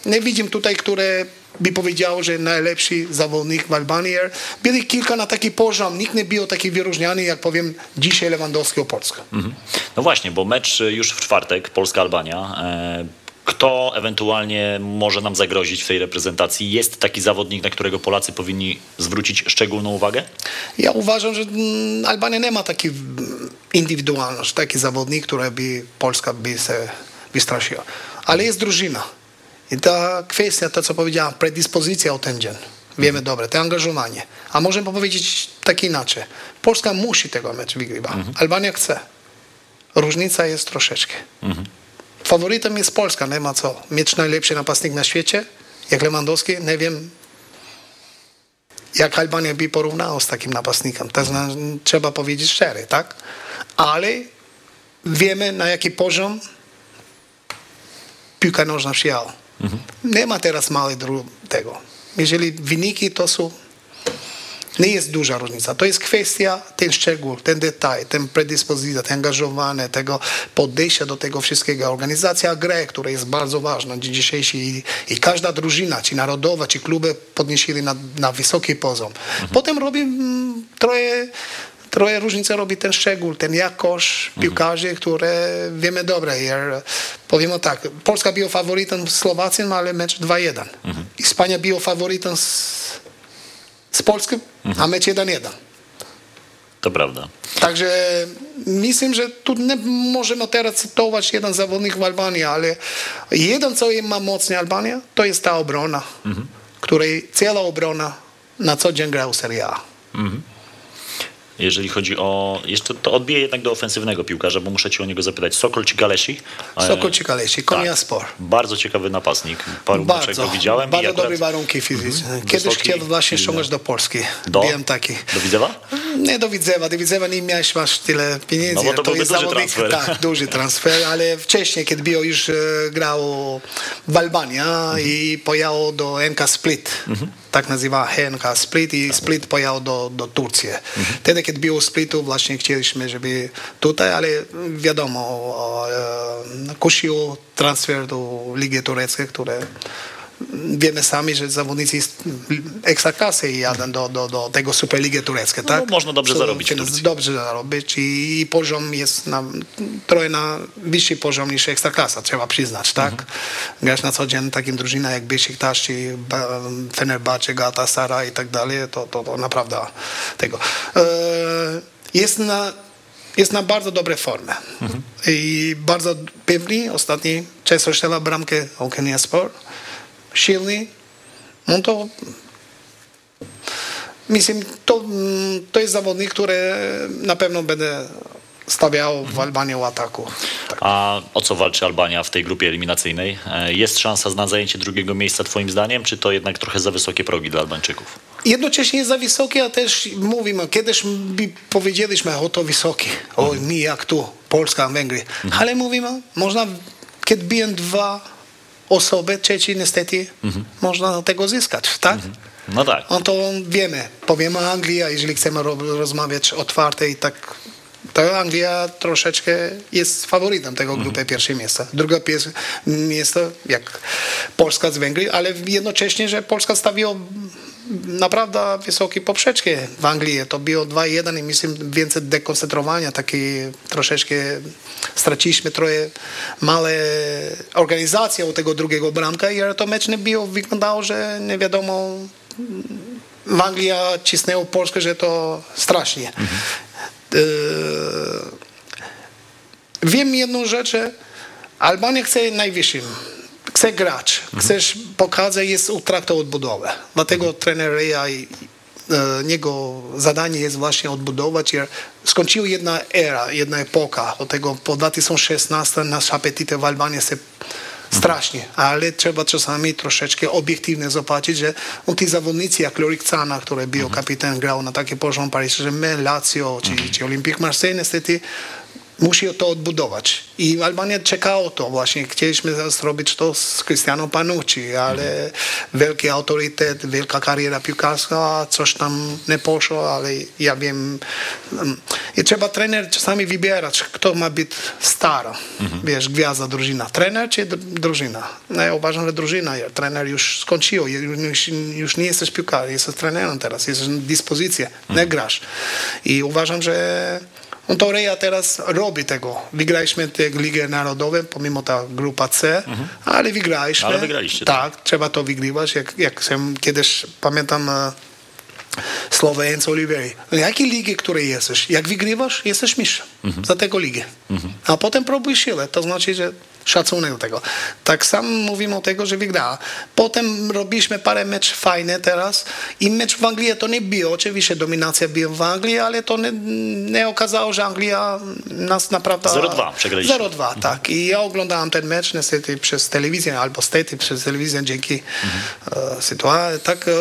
Speaker 3: Nie widzę tutaj, które by powiedział, że najlepszy zawodnik w Albanii. Byli kilka na taki poziom. Nikt nie był taki wyróżniany, jak powiem, dzisiaj Lewandowski o Polskę.
Speaker 2: Mhm. No właśnie, bo mecz już w czwartek, Polska-Albania. E, Kto ewentualnie może nam zagrozić w tej reprezentacji? Jest taki zawodnik, na którego Polacy powinni zwrócić szczególną uwagę?
Speaker 3: Ja uważam, że Albania nie ma takiej indywidualności, taki zawodnik, który by Polska by się wystraszyła. Ale jest drużyna. I ta kwestia, to co powiedziałem, predyspozycja o ten dzień. Wiemy dobre, to angażowanie. A możemy powiedzieć tak inaczej. Polska musi tego meczu wygrywać. Albania chce. Różnica jest troszeczkę. Faworytem jest Polska, nie ma co. Mieć najlepszy napastnik na świecie, jak Lewandowski, nie wiem, jak Albania by porównała z takim napastnikiem. To znaczy, trzeba powiedzieć szczery, tak? Ale wiemy na jaki poziom piłka nożna przyjęła. Nie ma teraz małej tego. Jeżeli wyniki to są nie jest duża różnica. To jest kwestia ten szczegół, ten detal, ten predyspozycja, ten angażowanie, tego podejścia do tego wszystkiego. Organizacja gry, która jest bardzo ważna dzisiejszy i, i każda drużyna, czy narodowa, czy kluby podnieśli na, na wysoki poziom. Potem robi mm, trochę trochę różnicę robi ten szczegół, ten jakość piłkarzy, które wiemy dobre. Powiemy tak, Polska była faworytem z Słowacją, ale mecz 2-1. Hiszpania była faworytem z, z Polską, a mecz 1-1.
Speaker 2: To prawda.
Speaker 3: Także myślę, że tu nie możemy teraz cytować jeden zawodnik w Albanii, ale jeden, co ma mocniej Albania, to jest ta obrona, której cała obrona na co dzień gra w Serie A.
Speaker 2: Jeżeli chodzi o. Jeszcze to odbiję jednak do ofensywnego piłkarza, bo muszę cię o niego zapytać. Sokol czy Galesi? E,
Speaker 3: Sokol czy Kalesi, Konia
Speaker 2: tak.
Speaker 3: Spor.
Speaker 2: Bardzo ciekawy napastnik. Paru
Speaker 3: Bardzo,
Speaker 2: go widziałem.
Speaker 3: bardzo
Speaker 2: akurat
Speaker 3: dobre warunki fizyczne. Kiedyś
Speaker 2: wysoki,
Speaker 3: chciał właśnie ściągać do Polski.
Speaker 2: Do?
Speaker 3: Byłem taki.
Speaker 2: Do Widzewa?
Speaker 3: Nie do Widzewa, do Widzewa nie miałeś masz tyle pieniędzy.
Speaker 2: No bo to byłby
Speaker 3: jest
Speaker 2: duży
Speaker 3: zawodnik,
Speaker 2: transfer.
Speaker 3: Tak, duży transfer, ale wcześniej, kiedy był już e, grał w Albanii
Speaker 2: Mhm.
Speaker 3: i pojechał do NK Split. Tak nazywa NK Split i Split pojechał do, do Turcji.
Speaker 2: Mhm.
Speaker 3: Wtedy kiedy było splitu, właśnie chcieliśmy, żeby tutaj, ale wiadomo, e, kusił transfer do Ligi Tureckiej, które wiemy sami, że zawodnicy z ekstraklasy jadą do, do, do tego Superligi Tureckiej, tak?
Speaker 2: można dobrze zarobić w.
Speaker 3: Dobrze zarobić i, poziom jest na, trochę na wyższy poziom niż ekstraklasa, trzeba przyznać, tak?
Speaker 2: Mhm.
Speaker 3: Grasz na co dzień takim drużyna jak Besiktas, Fenerbahce, Galatasaray i tak dalej, to, to, to naprawdę tego. E, jest na jest na bardzo dobrej formie. I bardzo pewny. Ostatni często strzela bramkę Okenia Sport. Silny. No to myślę, to, mm, to jest zawodnik, który na pewno będę stawiał w Albanii o ataku.
Speaker 2: A o co walczy Albania w tej grupie eliminacyjnej? E, Jest szansa na zajęcie drugiego miejsca twoim zdaniem, czy to jednak trochę za wysokie progi dla Albańczyków?
Speaker 3: Jednocześnie jest za wysoki, a też mówimy, kiedyś powiedzieliśmy, o to wysoki, o mi jak tu, Polska, Węgry. Ale mówimy, można, kiedy biją dwa osoby, trzeci niestety, można tego zyskać, tak?
Speaker 2: No tak.
Speaker 3: No to wiemy, powiemy Anglia, jeżeli chcemy ro- rozmawiać otwarte i tak, to Anglia troszeczkę jest faworytem tego grupy pierwsze miejsca. Drugie pies- miejsce, jak Polska z Węgry, ale jednocześnie, że Polska stawiła naprawdę wysokie poprzeczki w Anglii. To było 2-1 i myślę więcej dekoncentrowania, takie troszeczkę straciliśmy trochę małe organizację u tego drugiego bramka i to mecz nie było, wyglądało, że nie wiadomo w Anglii cisnęło Polskę, że to strasznie. E, wiem jedną rzecz, Albania chce najwyższym. Chce grać, chcesz pokazać, jest utrakta odbudowy. Dlatego trener Reja i e, jego zadanie jest właśnie odbudować. jer Skończyła jedna era, jedna epoka. Od tego po 2016 nasz apetyt w Albanii jest strasznie, ale trzeba czasami troszeczkę obiektywnie zobaczyć, że no, ci zawodnicy jak Lorik Cana, który był kapitan, grał na taki poziom Paris Saint-Germain, Lazio czy, czy Olympique Marseille, niestety musi to odbudować. I Albania czekało to właśnie. Chcieliśmy zrobić to z Cristiano Panucci, ale wielki autorytet, wielka kariera piłkarska, coś tam nie poszło, ale ja wiem. mm, I trzeba trener czasami wybierać, kto ma być stara, wiesz, gwiazda drużyna. Trener czy dr- drużyna? No, ja uważam, że drużyna. Trener już skończył, już, już nie jesteś piłkarzem, jesteś trenerem teraz, jesteś na dyspozycji, nie grasz. I uważam, że on to Reja teraz robi tego. Wygraliśmy tę Ligę Narodową, pomimo ta grupa C, ale wygraliśmy.
Speaker 2: Ale wygraliście,
Speaker 3: Tak, trzeba to wygrywać. Jak, jak sam kiedyś pamiętam słowa Enzo Oliveri. Jakie ligi, które jesteś? Jak wygrywasz, jesteś mistrzem za tego ligę. A potem próbuj siłę. To znaczy, że szacunek do tego. Tak samo mówimy o tego, że wygrała. Potem robiliśmy parę meczów fajne teraz i mecz w Anglii to nie było. Oczywiście dominacja była w Anglii, ale to nie, nie okazało, że Anglia nas naprawdę...
Speaker 2: 0-2 przegraliście.
Speaker 3: 0-2, tak. I ja oglądałem ten mecz niestety przez telewizję, albo stety przez telewizję dzięki e, sytuacji. Tak, e,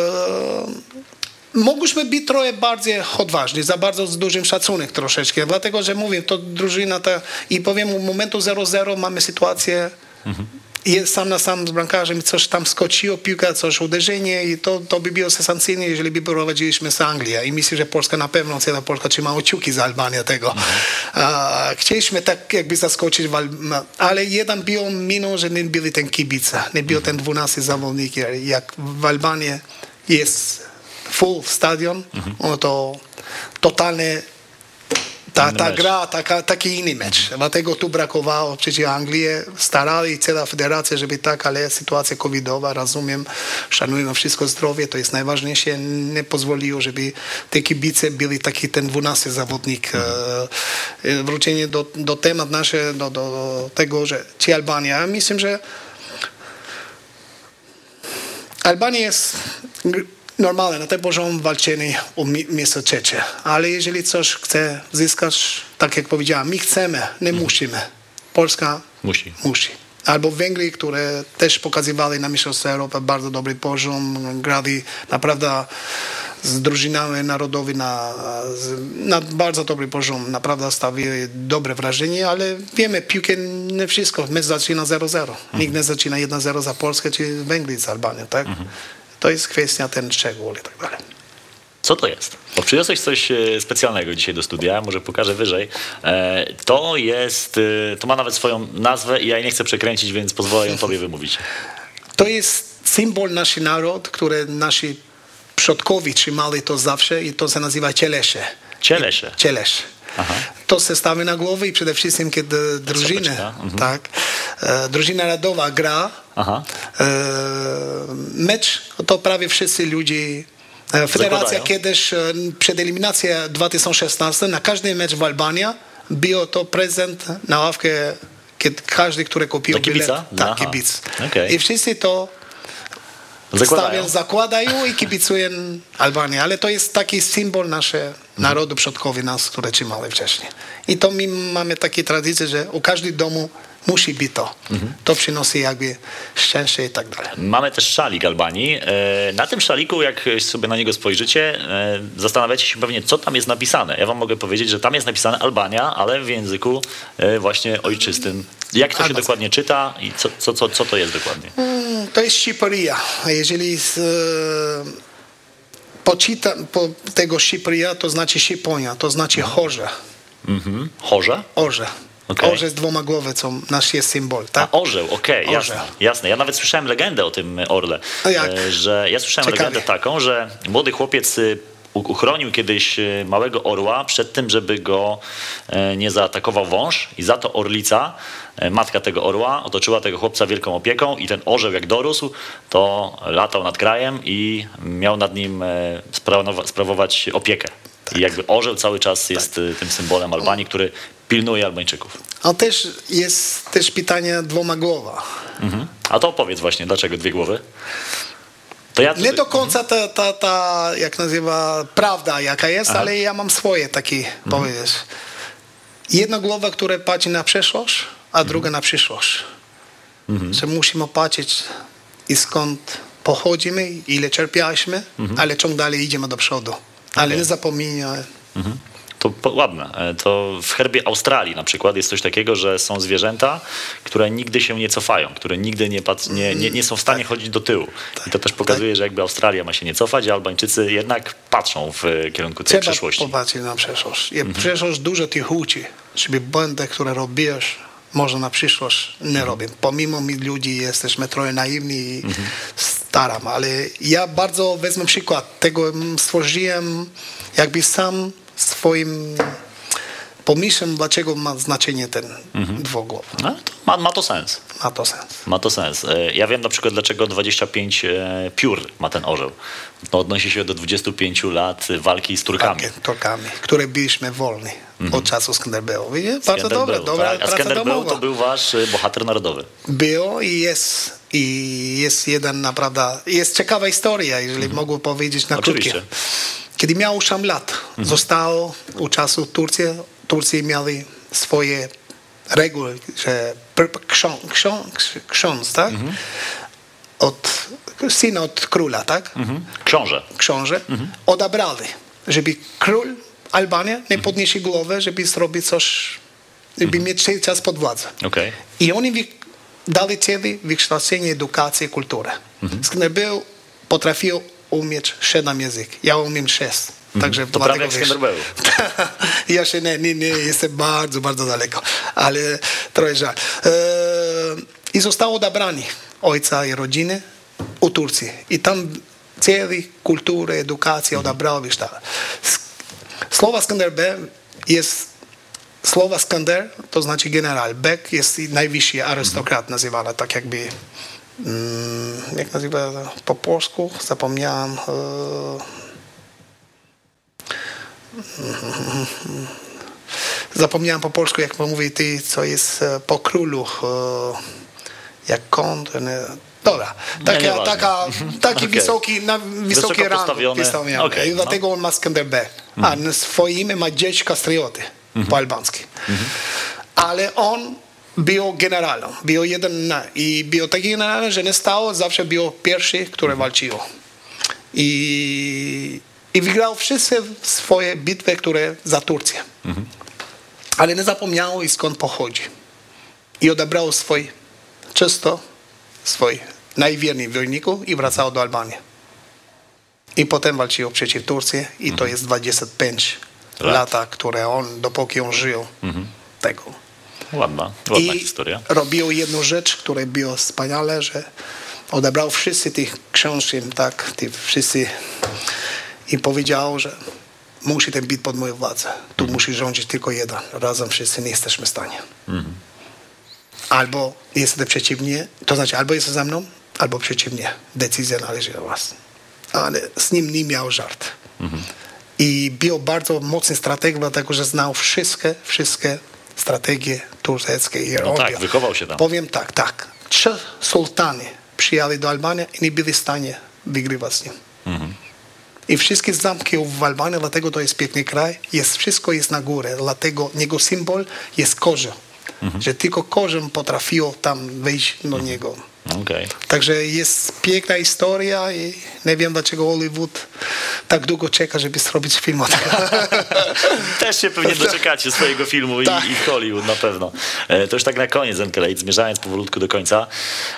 Speaker 3: Mogliśmy być trochę bardziej odważni, za bardzo z dużym szacunek troszeczkę, dlatego, że mówię, to drużyna ta i powiem, u momentu 0-0 mamy sytuację jest sam na sam z bramkarzem, coś tam skoczyło, piłka, coś uderzenie i to, to by było sensacyjne, jeżeli by prowadziliśmy z Anglii. I myślę, że Polska na pewno, cała Polska trzyma kciuki za Albanię tego. A, chcieliśmy tak jakby zaskoczyć, ale jeden był minął, że nie byli ten kibice, nie był ten 12 zawodnik, jak w Albanii jest full stadion, no to totalnie ta, ta gra, taka, taki inny mecz. Dlatego tu brakowało przecież Anglii. Starali cała federacja, żeby tak, ale sytuacja covidowa, rozumiem, szanujemy wszystko zdrowie, to jest najważniejsze. Nie pozwoliło, żeby te kibice byli taki ten 12 zawodnik. E, Wrócenie do, do temat nasze, do, do tego, że czy Albania, myślę, że Albania jest normalne, na ten poziom walczenia o mi- miejsce trzecie. Ale jeżeli coś chce zyskać, tak jak powiedziałem, my chcemy, nie musimy. Polska
Speaker 2: Musi.
Speaker 3: musi. Albo Węgry, które też pokazywali na Mistrzostwie Europy bardzo dobry poziom, grali naprawdę z drużynami narodowymi na, na bardzo dobry poziom, naprawdę stawili dobre wrażenie, ale wiemy, piłkę nie wszystko, mecz zaczyna 0-0. Nikt nie zaczyna 1-0 za Polskę czy Węgry z Albanią, tak? To jest kwestia ten szczegół i tak dalej.
Speaker 2: Co to jest? Bo przyniosłeś coś e, specjalnego dzisiaj do studia, może pokażę wyżej. E, To jest, e, to ma nawet swoją nazwę i ja jej nie chcę przekręcić, więc pozwolę ją tobie wymówić.
Speaker 3: To jest symbol nasz naród, który nasi przodkowie trzymali to zawsze i to się nazywa cielesze.
Speaker 2: Cielesze.
Speaker 3: Cielesz.
Speaker 2: Aha.
Speaker 3: To się stawi na głowie i przede wszystkim, kiedy drużyny,
Speaker 2: Czapeczka, mhm.
Speaker 3: tak, e, drużyna narodowa gra,
Speaker 2: Aha.
Speaker 3: e, mecz, to prawie wszyscy ludzie e, Federacja
Speaker 2: Zakładają.
Speaker 3: kiedyś przed eliminacją 2016 na każdy mecz w Albanii był to prezent na ławkę kiedy każdy, który kupił bilet. Tak,
Speaker 2: Aha.
Speaker 3: kibic.
Speaker 2: Okej.
Speaker 3: I wszyscy to
Speaker 2: Zakładają.
Speaker 3: stawią, zakładają i kibicują Albanii, ale to jest taki symbol naszego narodu, przodkowie nas, które trzymali wcześniej. I to my mamy takie tradycje, że u każdym domu musi być to. To przynosi jakby szczęście i tak dalej.
Speaker 2: Mamy też szalik Albanii. E, Na tym szaliku, jak sobie na niego spojrzycie, e, zastanawiacie się pewnie, co tam jest napisane. Ja wam mogę powiedzieć, że tam jest napisane Albania, ale w języku e, właśnie ojczystym. Jak to się dokładnie czyta i co, co, co, co to jest dokładnie?
Speaker 3: Mm, To jest Szyperia. Jeżeli z, poczytam po tego Szyperia, to znaczy Szyponia, to znaczy chorze.
Speaker 2: Mhm. Chorze?
Speaker 3: Orze.
Speaker 2: Okej.
Speaker 3: Orze z dwoma głowy, co nasz jest symbol, tak?
Speaker 2: A orzeł, okej,
Speaker 3: Orzeł.
Speaker 2: jasne, jasne. Ja nawet słyszałem legendę o tym orle.
Speaker 3: A jak?
Speaker 2: E, Że ja słyszałem
Speaker 3: Ciekawie.
Speaker 2: legendę taką, że młody chłopiec y, uchronił kiedyś y, małego orła przed tym, żeby go e, nie zaatakował wąż i za to orlica, e, matka tego orła, otoczyła tego chłopca wielką opieką i ten orzeł jak dorósł, to latał nad krajem i miał nad nim e, sprawowa- sprawować opiekę. I jakby orzeł cały czas jest y, tym symbolem Albanii, który pilnuje Albańczyków.
Speaker 3: A też jest też pytanie dwoma głowa.
Speaker 2: Mhm. A to opowiedz właśnie, dlaczego dwie głowy? Ja
Speaker 3: Nie do końca ta, ta, ta jak nazywa, prawda jaka jest,
Speaker 2: Aha.
Speaker 3: ale ja mam swoje takie, powiesz. Jedna głowa, która patrzy na przeszłość, a druga na przyszłość. Że musimy patrzeć i skąd pochodzimy, ile cierpialiśmy, ale ciąg dalej idziemy do przodu. Ale
Speaker 2: Okej.
Speaker 3: nie zapominaj.
Speaker 2: To ładne. E, To w herbie Australii na przykład jest coś takiego, że są zwierzęta, które nigdy się nie cofają, które nigdy nie, nie, nie, nie są w stanie chodzić do tyłu. I to też pokazuje, że jakby Australia ma się nie cofać, a Albańczycy jednak patrzą w e, kierunku tej
Speaker 3: Trzeba
Speaker 2: przyszłości.
Speaker 3: popatrzeć na przyszłość. I przyszłość dużo tych uczy, żeby błędy, które robisz, może na przyszłość nie robię. Pomimo my ludzi jesteśmy trochę naiwni i staram, ale ja bardzo wezmę przykład tego, stworzyłem jakby sam swoim pomysłem, dlaczego ma znaczenie ten dwugłow.
Speaker 2: No, to ma, ma to sens.
Speaker 3: Ma to sens.
Speaker 2: Ma to sens. E, Ja wiem na przykład, dlaczego 25 e, piór ma ten orzeł. To odnosi się do 25 lat walki z Turkami.
Speaker 3: Takie Turkami, które byliśmy wolni od czasu Skanderbeu. Widzicie? Bardzo dobre,
Speaker 2: był,
Speaker 3: dobra
Speaker 2: tak? A był, to był wasz e, bohater narodowy.
Speaker 3: Było i jest. I jest jeden naprawdę, jest ciekawa historia, jeżeli mogę powiedzieć na
Speaker 2: Oczywiście.
Speaker 3: Kiedy miał 8 lat, został u czasu Turcji, Turcji mieli swoje reguły, że pr- ksią, ksią, ksiądz, tak? Od, syn od króla, tak?
Speaker 2: Mhm. Książę.
Speaker 3: książę, odebrali, żeby król Albania nie podniesie głowy, żeby zrobić coś, żeby mieć cały czas pod władzą.
Speaker 2: Okej.
Speaker 3: I oni dali celi wykształcenie, edukację, kulturę. Mhm. był, potrafił umieć siedem języków. Ja umiem sześć. Także
Speaker 2: To
Speaker 3: dlatego wiesz- ja się nie, nie, nie, jestem bardzo, bardzo daleko, ale trochę żal. E, I został odebrany ojca i rodziny u Turcji. I tam celi kulturę, edukację odebrał wykształ. Słowa Skanderbeg jest Słowa Skander to znaczy generał. Bek jest najwyższy arystokrat nazywany, tak jakby jak nazywa po polsku? Zapomniałem. E, Zapomniałem po polsku, jak mówi ty, co jest e, po królu, e, jak kąt. nie. Dobra, taka,
Speaker 2: nieważne.
Speaker 3: taka, taki
Speaker 2: Okej.
Speaker 3: wysoki, na wysoki rang
Speaker 2: postawiony. Okej,
Speaker 3: I
Speaker 2: no.
Speaker 3: dlatego on ma Skanderbeg. A na swoje imię ma dzieć kastrioty po albańsku. Ale on był generałem, był jeden i był taki generałem, że nie stał, zawsze był pierwszy, który walczył. I, i wygrał wszystkie swoje bitwy, które za Turcję. Ale nie zapomniał skąd pochodzi. I odebrał swój, czysto swój najwierniej wojowników i wracał do Albanii. I potem walczył przeciw Turcji i to jest 25
Speaker 2: Lat.
Speaker 3: lata, które on, dopóki on żył, tego.
Speaker 2: Ładna, ładna
Speaker 3: I
Speaker 2: historia.
Speaker 3: robił jedną rzecz, która była wspaniale, że odebrał wszyscy tych książki, tak, tych wszyscy i powiedział, że musi ten być pod moją władzę. Tu musi rządzić tylko jeden. Razem wszyscy nie jesteśmy w stanie. Albo jesteście przeciwnie, to znaczy albo jesteście ze mną, albo przeciwnie. Decyzja należy do was. Ale z nim nie miał żart. I był bardzo mocny strateg, dlatego że znał wszystkie, wszystkie strategie tureckie. I
Speaker 2: No tak, wychował się tam.
Speaker 3: Powiem tak, tak. Trzy sultany przyjechali do Albanii i nie byli w stanie wygrywać z nim. I wszystkie zamki w Albanii, dlatego to jest piękny kraj, jest, wszystko jest na górę, dlatego jego symbol jest korze. Że tylko korzem potrafiło tam wejść do niego.
Speaker 2: Okej.
Speaker 3: Także jest piękna historia i nie wiem dlaczego Hollywood tak długo czeka, żeby zrobić film o tym.
Speaker 2: Też się pewnie doczekacie swojego filmu i,
Speaker 3: Tak.
Speaker 2: i Hollywood na pewno. E, to już tak na koniec, Enkelejt, zmierzając powolutku do końca.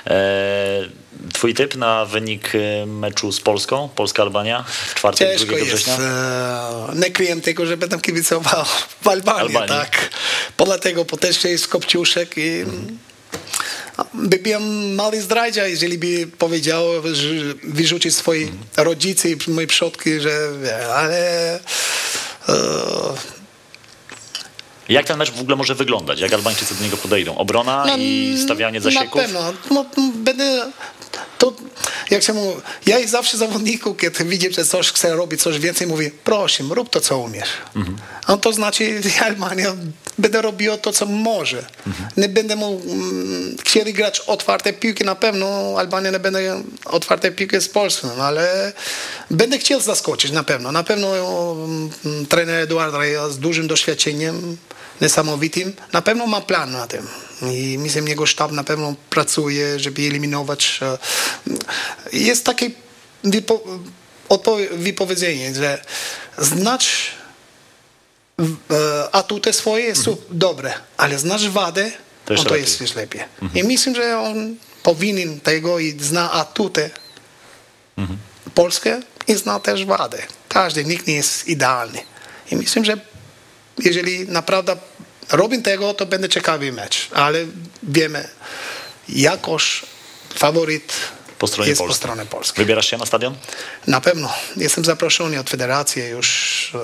Speaker 2: E, twój typ na wynik e, meczu z Polską, Polska-Albania w czwartek, 2
Speaker 3: Ciężko jest.
Speaker 2: września?
Speaker 3: e, Nie kryję tego, że będę kibicował w Albanii,
Speaker 2: Albanii.
Speaker 3: tak. Dlatego po teście jest Kopciuszek i by byłem mały zdrajca, jeżeli by powiedział, że wyrzucić swoje rodzice i moje przodki, że ale e,
Speaker 2: Jak ten mecz w ogóle może wyglądać? Jak Albańczycy do niego podejdą? Obrona
Speaker 3: No,
Speaker 2: i stawianie zasieków?
Speaker 3: Na pewno. No, będę, to, jak się mówi, ja i zawsze zawodniku, kiedy widzę, że coś chce robić, coś więcej, mówię, proszę, rób to, co umiesz.
Speaker 2: Mhm.
Speaker 3: A to znaczy, Albania będę robił to, co może.
Speaker 2: Mhm.
Speaker 3: Nie będę mu mm, chcieli grać otwarte piłki, na pewno Albania nie będę otwarte piłki z Polską, no, ale będę chciał zaskoczyć, na pewno. Na pewno mm, trener Eduard Reja z dużym doświadczeniem, niesamowitym, na pewno ma plan na tym. I myślę, że jego sztab na pewno pracuje, żeby eliminować. e, Jest takie wypo, wypowiedzenie, że znać e, atuty swoje jest su- dobre, ale znasz wadę,
Speaker 2: Mhm. To
Speaker 3: on to
Speaker 2: lepiej.
Speaker 3: jest już lepiej. I myślę, że on powinien tego i zna atuty
Speaker 2: Mhm.
Speaker 3: Polskę i zna też wadę. Każdy, nikt nie jest idealny. I myślę, że jeżeli naprawdę robię tego, to będzie ciekawy mecz. Ale wiemy, jakoś faworyt
Speaker 2: Po stronie
Speaker 3: jest
Speaker 2: Polski.
Speaker 3: po stronie Polski.
Speaker 2: Wybierasz się na stadion?
Speaker 3: Na pewno. Jestem zaproszony od federacji już e,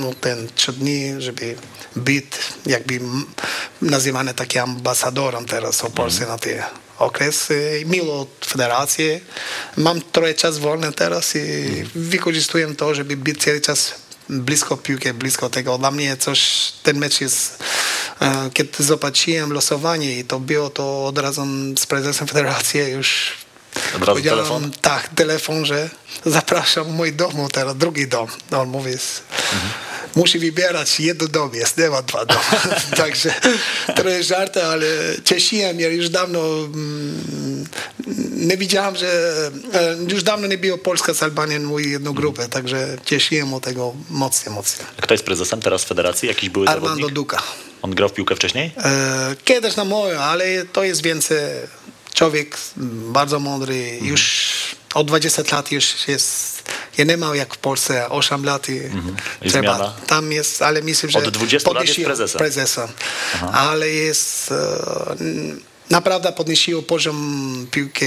Speaker 3: no, ten trzy dni, żeby być jakby nazywany takim ambasadorem teraz o Polsce na ten okres. Miło od federacji. Mam trochę czas wolny teraz i wykorzystuję to, żeby być cały czas blisko piłki, blisko tego. Dla mnie coś, ten mecz jest, e, kiedy zobaczyłem losowanie i to było to od razu z prezesem federacji już
Speaker 2: Od razu
Speaker 3: Powiedziałem,
Speaker 2: telefon?
Speaker 3: Tak, telefon, że zapraszam mój dom teraz, drugi dom. No, on mówi, s- musi wybierać jeden dom jest, nie ma dwa domy. Także trochę żarty, ale cieszyłem się już dawno, mm, nie widziałem, że e, już dawno nie było Polska z Albanią mojej jedną grupę, także cieszyłem się tego mocno, mocno.
Speaker 2: Kto jest prezesem teraz federacji? Jakiś były
Speaker 3: Armando
Speaker 2: zawodnik?
Speaker 3: Duka.
Speaker 2: On grał w piłkę wcześniej?
Speaker 3: E, Kiedyś na moją, ale to jest więcej człowiek bardzo mądry, już od 20 lat już jest, ja nie mam jak w Polsce 8 lat i
Speaker 2: I zmiana?
Speaker 3: tam jest, ale myślę, że
Speaker 2: Od 20 lat jest prezesem.
Speaker 3: prezesem. ale jest e, naprawdę podnosiło poziom piłki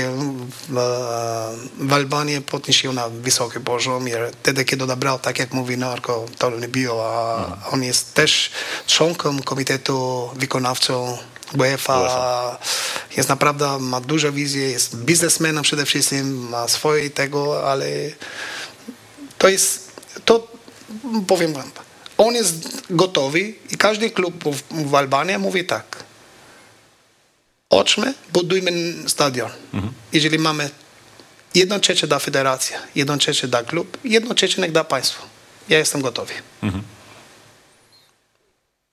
Speaker 3: w, Albanii, podnosiło na wysoki poziom wtedy, kiedy odebrał, tak jak mówi Narko, to nie było, a on jest też członkiem komitetu wykonawczego UEFA,
Speaker 2: UEFA.
Speaker 3: Jest naprawdę, ma dużą wizję, jest biznesmenem przede wszystkim, ma swoje tego, ale to jest, to powiem wam, on jest gotowy i każdy klub w, w Albanii mówi tak. Chodźmy, budujmy stadion. Jeżeli mamy jedną trzecią da federacja, jedną trzecią da klub, jedną trzecią da państwo. Ja jestem gotowy.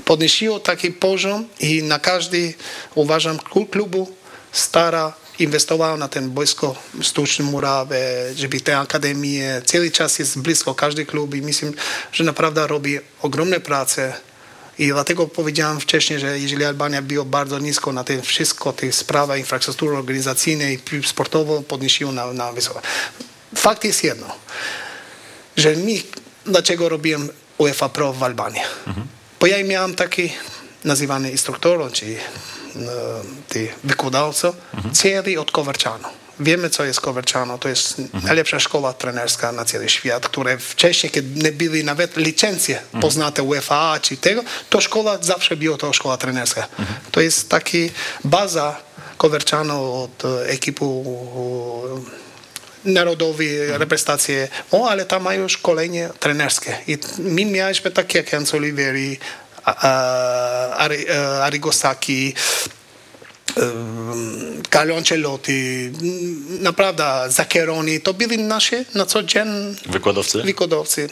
Speaker 3: Podnosiło taki poziom i na każdy, uważam, klub- klubu stara inwestował na ten boisko sztuczny murawy, żeby te akademie, cały czas jest blisko każdy klub i myślę, że naprawdę robi ogromne prace i dlatego powiedziałem wcześniej, że jeżeli Albania była bardzo nisko na tym wszystko, tych sprawa infrastruktury organizacyjnej i sportową podnosiło na, na wysoko. Fakt jest jedno. że mi, dlaczego robiłem UEFA Pro w Albanii. Bo ja miałem taki nazywany instruktor, czy e, ty wykładowca, celi od Coverciano. Wiemy, co jest Coverciano. To jest najlepsza szkoła trenerska na cały świat, które wcześniej, kiedy nie były nawet licencje poznate UEFA czy tego, to szkoła zawsze była to szkoła trenerska. To jest taki baza Coverciano od e, ekipu narodowej reprezentacje, o, ale tam mają szkolenie trenerskie. I my mieliśmy takie jak Enzo Oliveri, a- a- Ari- e, em, Carlo Ancelotti, naprawdę Zaccheroni, to byli nasze na co dzień
Speaker 2: Wykładowcy?
Speaker 3: wykładowcy.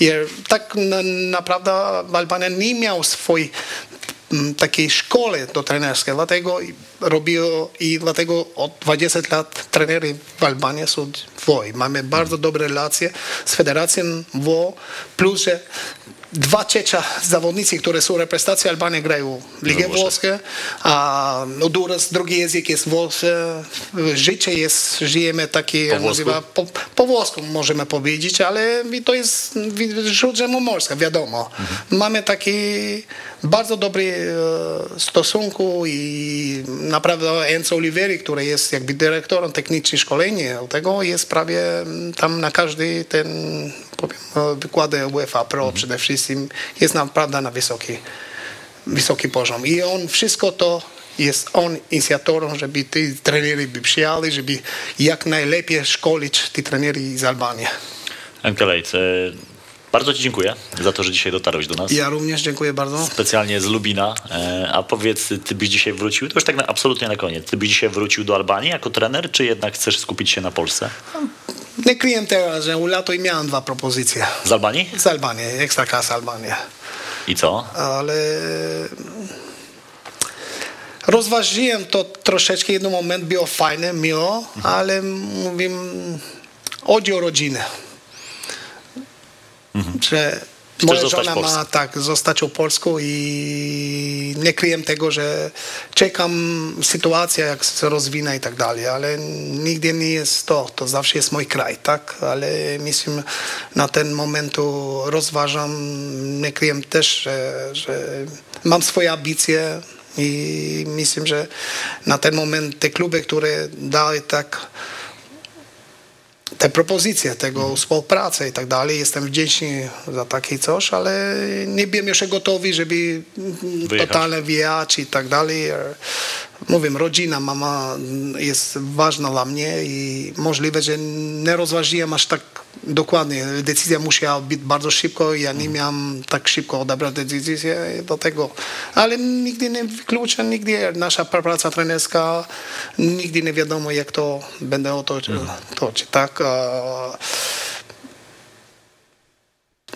Speaker 3: I tak na, naprawdę Albania nie miał m, takiej szkoły do trenerskiej, dlatego robił i dlatego od 20 lat trenerzy w Albanii są dwoje. Mamy bardzo dobre relacje z federacją WO, plus że dwa trzecia zawodnicy, które są reprezentacją Albanii grają w Ligę
Speaker 2: Włoszech.
Speaker 3: Włoskie, a Honduras drugi język jest włoski, życie jest, żyjemy taki,
Speaker 2: Po włosku?
Speaker 3: nazywa, po, po włosku możemy powiedzieć, ale to jest śródziemnomorska, wiadomo. Mamy taki bardzo dobry e, stosunku i naprawdę Enzo Oliveri, który jest jakby dyrektorem technicznym szkolenia tego, jest prawie mm, tam na każdy ten wykłady UEFA Pro przede wszystkim jest naprawdę na wysoki, wysoki poziom. I on wszystko to jest on inicjatorem, żeby ci trenerzy by przyjęli, żeby jak najlepiej szkolić tych trenerów z Albanii.
Speaker 2: Enkelejt, e, bardzo Ci dziękuję za to, że dzisiaj dotarłeś do nas.
Speaker 3: Ja również dziękuję bardzo.
Speaker 2: Specjalnie z Lubina. E, A powiedz, Ty byś dzisiaj wrócił, to już tak na, absolutnie na koniec, Ty byś dzisiaj wrócił do Albanii jako trener, czy jednak chcesz skupić się na Polsce?
Speaker 3: Nie kryję teraz, że u lato i miałem dwa propozycje.
Speaker 2: Z Albanii?
Speaker 3: Z Albanii, Ekstraklasa Albania.
Speaker 2: I co?
Speaker 3: Ale rozważyłem to troszeczkę, jeden moment było fajne, miło, ale mówię, chodzi o rodzinę. Że moja
Speaker 2: zostać
Speaker 3: żona ma tak, zostać w Polsku i nie kryję tego, że czekam sytuacja, jak się rozwinie i tak dalej, ale nigdy nie jest to, to zawsze jest mój kraj, tak, ale myślę, na ten moment rozważam, nie kryję też, że, że mam swoje ambicje i myślę, że na ten moment te kluby, które dały tak te propozycje tego współpracy i tak dalej. Jestem wdzięczny za takie coś, ale nie byłem jeszcze gotowy, żeby
Speaker 2: Wyjechać.
Speaker 3: totalnie wyjechać i tak dalej. Mówię, rodzina, mama jest ważna dla mnie i możliwe, że nie rozważyłem aż tak dokładnie. Decyzja musiała być bardzo szybko i ja nie miałem tak szybko odebrać decyzję do tego. Ale nigdy nie wykluczam, nigdy nasza praca trenerska, nigdy nie wiadomo jak to będę otoczyć, toczyć, tak?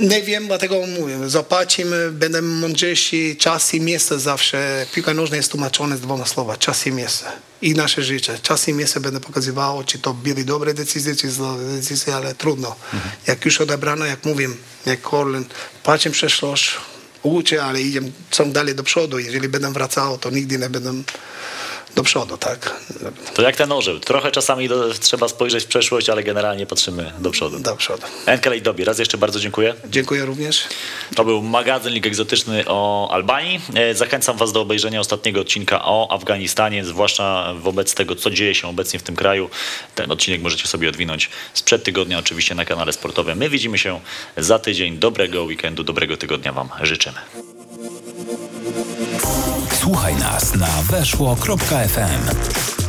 Speaker 3: Nie wiem, dlatego mówię, zobaczymy, będę mądrzejszy, czas i miejsce zawsze. Piłka nożna jest tłumaczona z dwoma słowa, czas i miejsce. I nasze życie. Czas i miejsce będę pokazywało, czy to były dobre decyzje, czy złe decyzje, ale trudno. Jak już odebrano, jak mówię, jak Korlen, patrzę przeszłość, uczę, ale idę ciąg dalej do przodu. Jeżeli będę wracał, to nigdy nie będę do przodu, tak?
Speaker 2: To jak ten orzeł. Trochę czasami do, trzeba spojrzeć w przeszłość, ale generalnie patrzymy do przodu.
Speaker 3: Do przodu.
Speaker 2: Enkelejt Dobi, raz jeszcze bardzo dziękuję.
Speaker 3: Dziękuję również.
Speaker 2: To był magazyn Egzotyczny o Albanii. E, Zachęcam Was do obejrzenia ostatniego odcinka o Afganistanie, zwłaszcza wobec tego, co dzieje się obecnie w tym kraju. Ten odcinek możecie sobie odwinąć sprzed tygodnia, oczywiście na kanale sportowym. My widzimy się za tydzień. Dobrego weekendu, dobrego tygodnia Wam życzymy.
Speaker 1: Słuchaj nas na weszło.fm.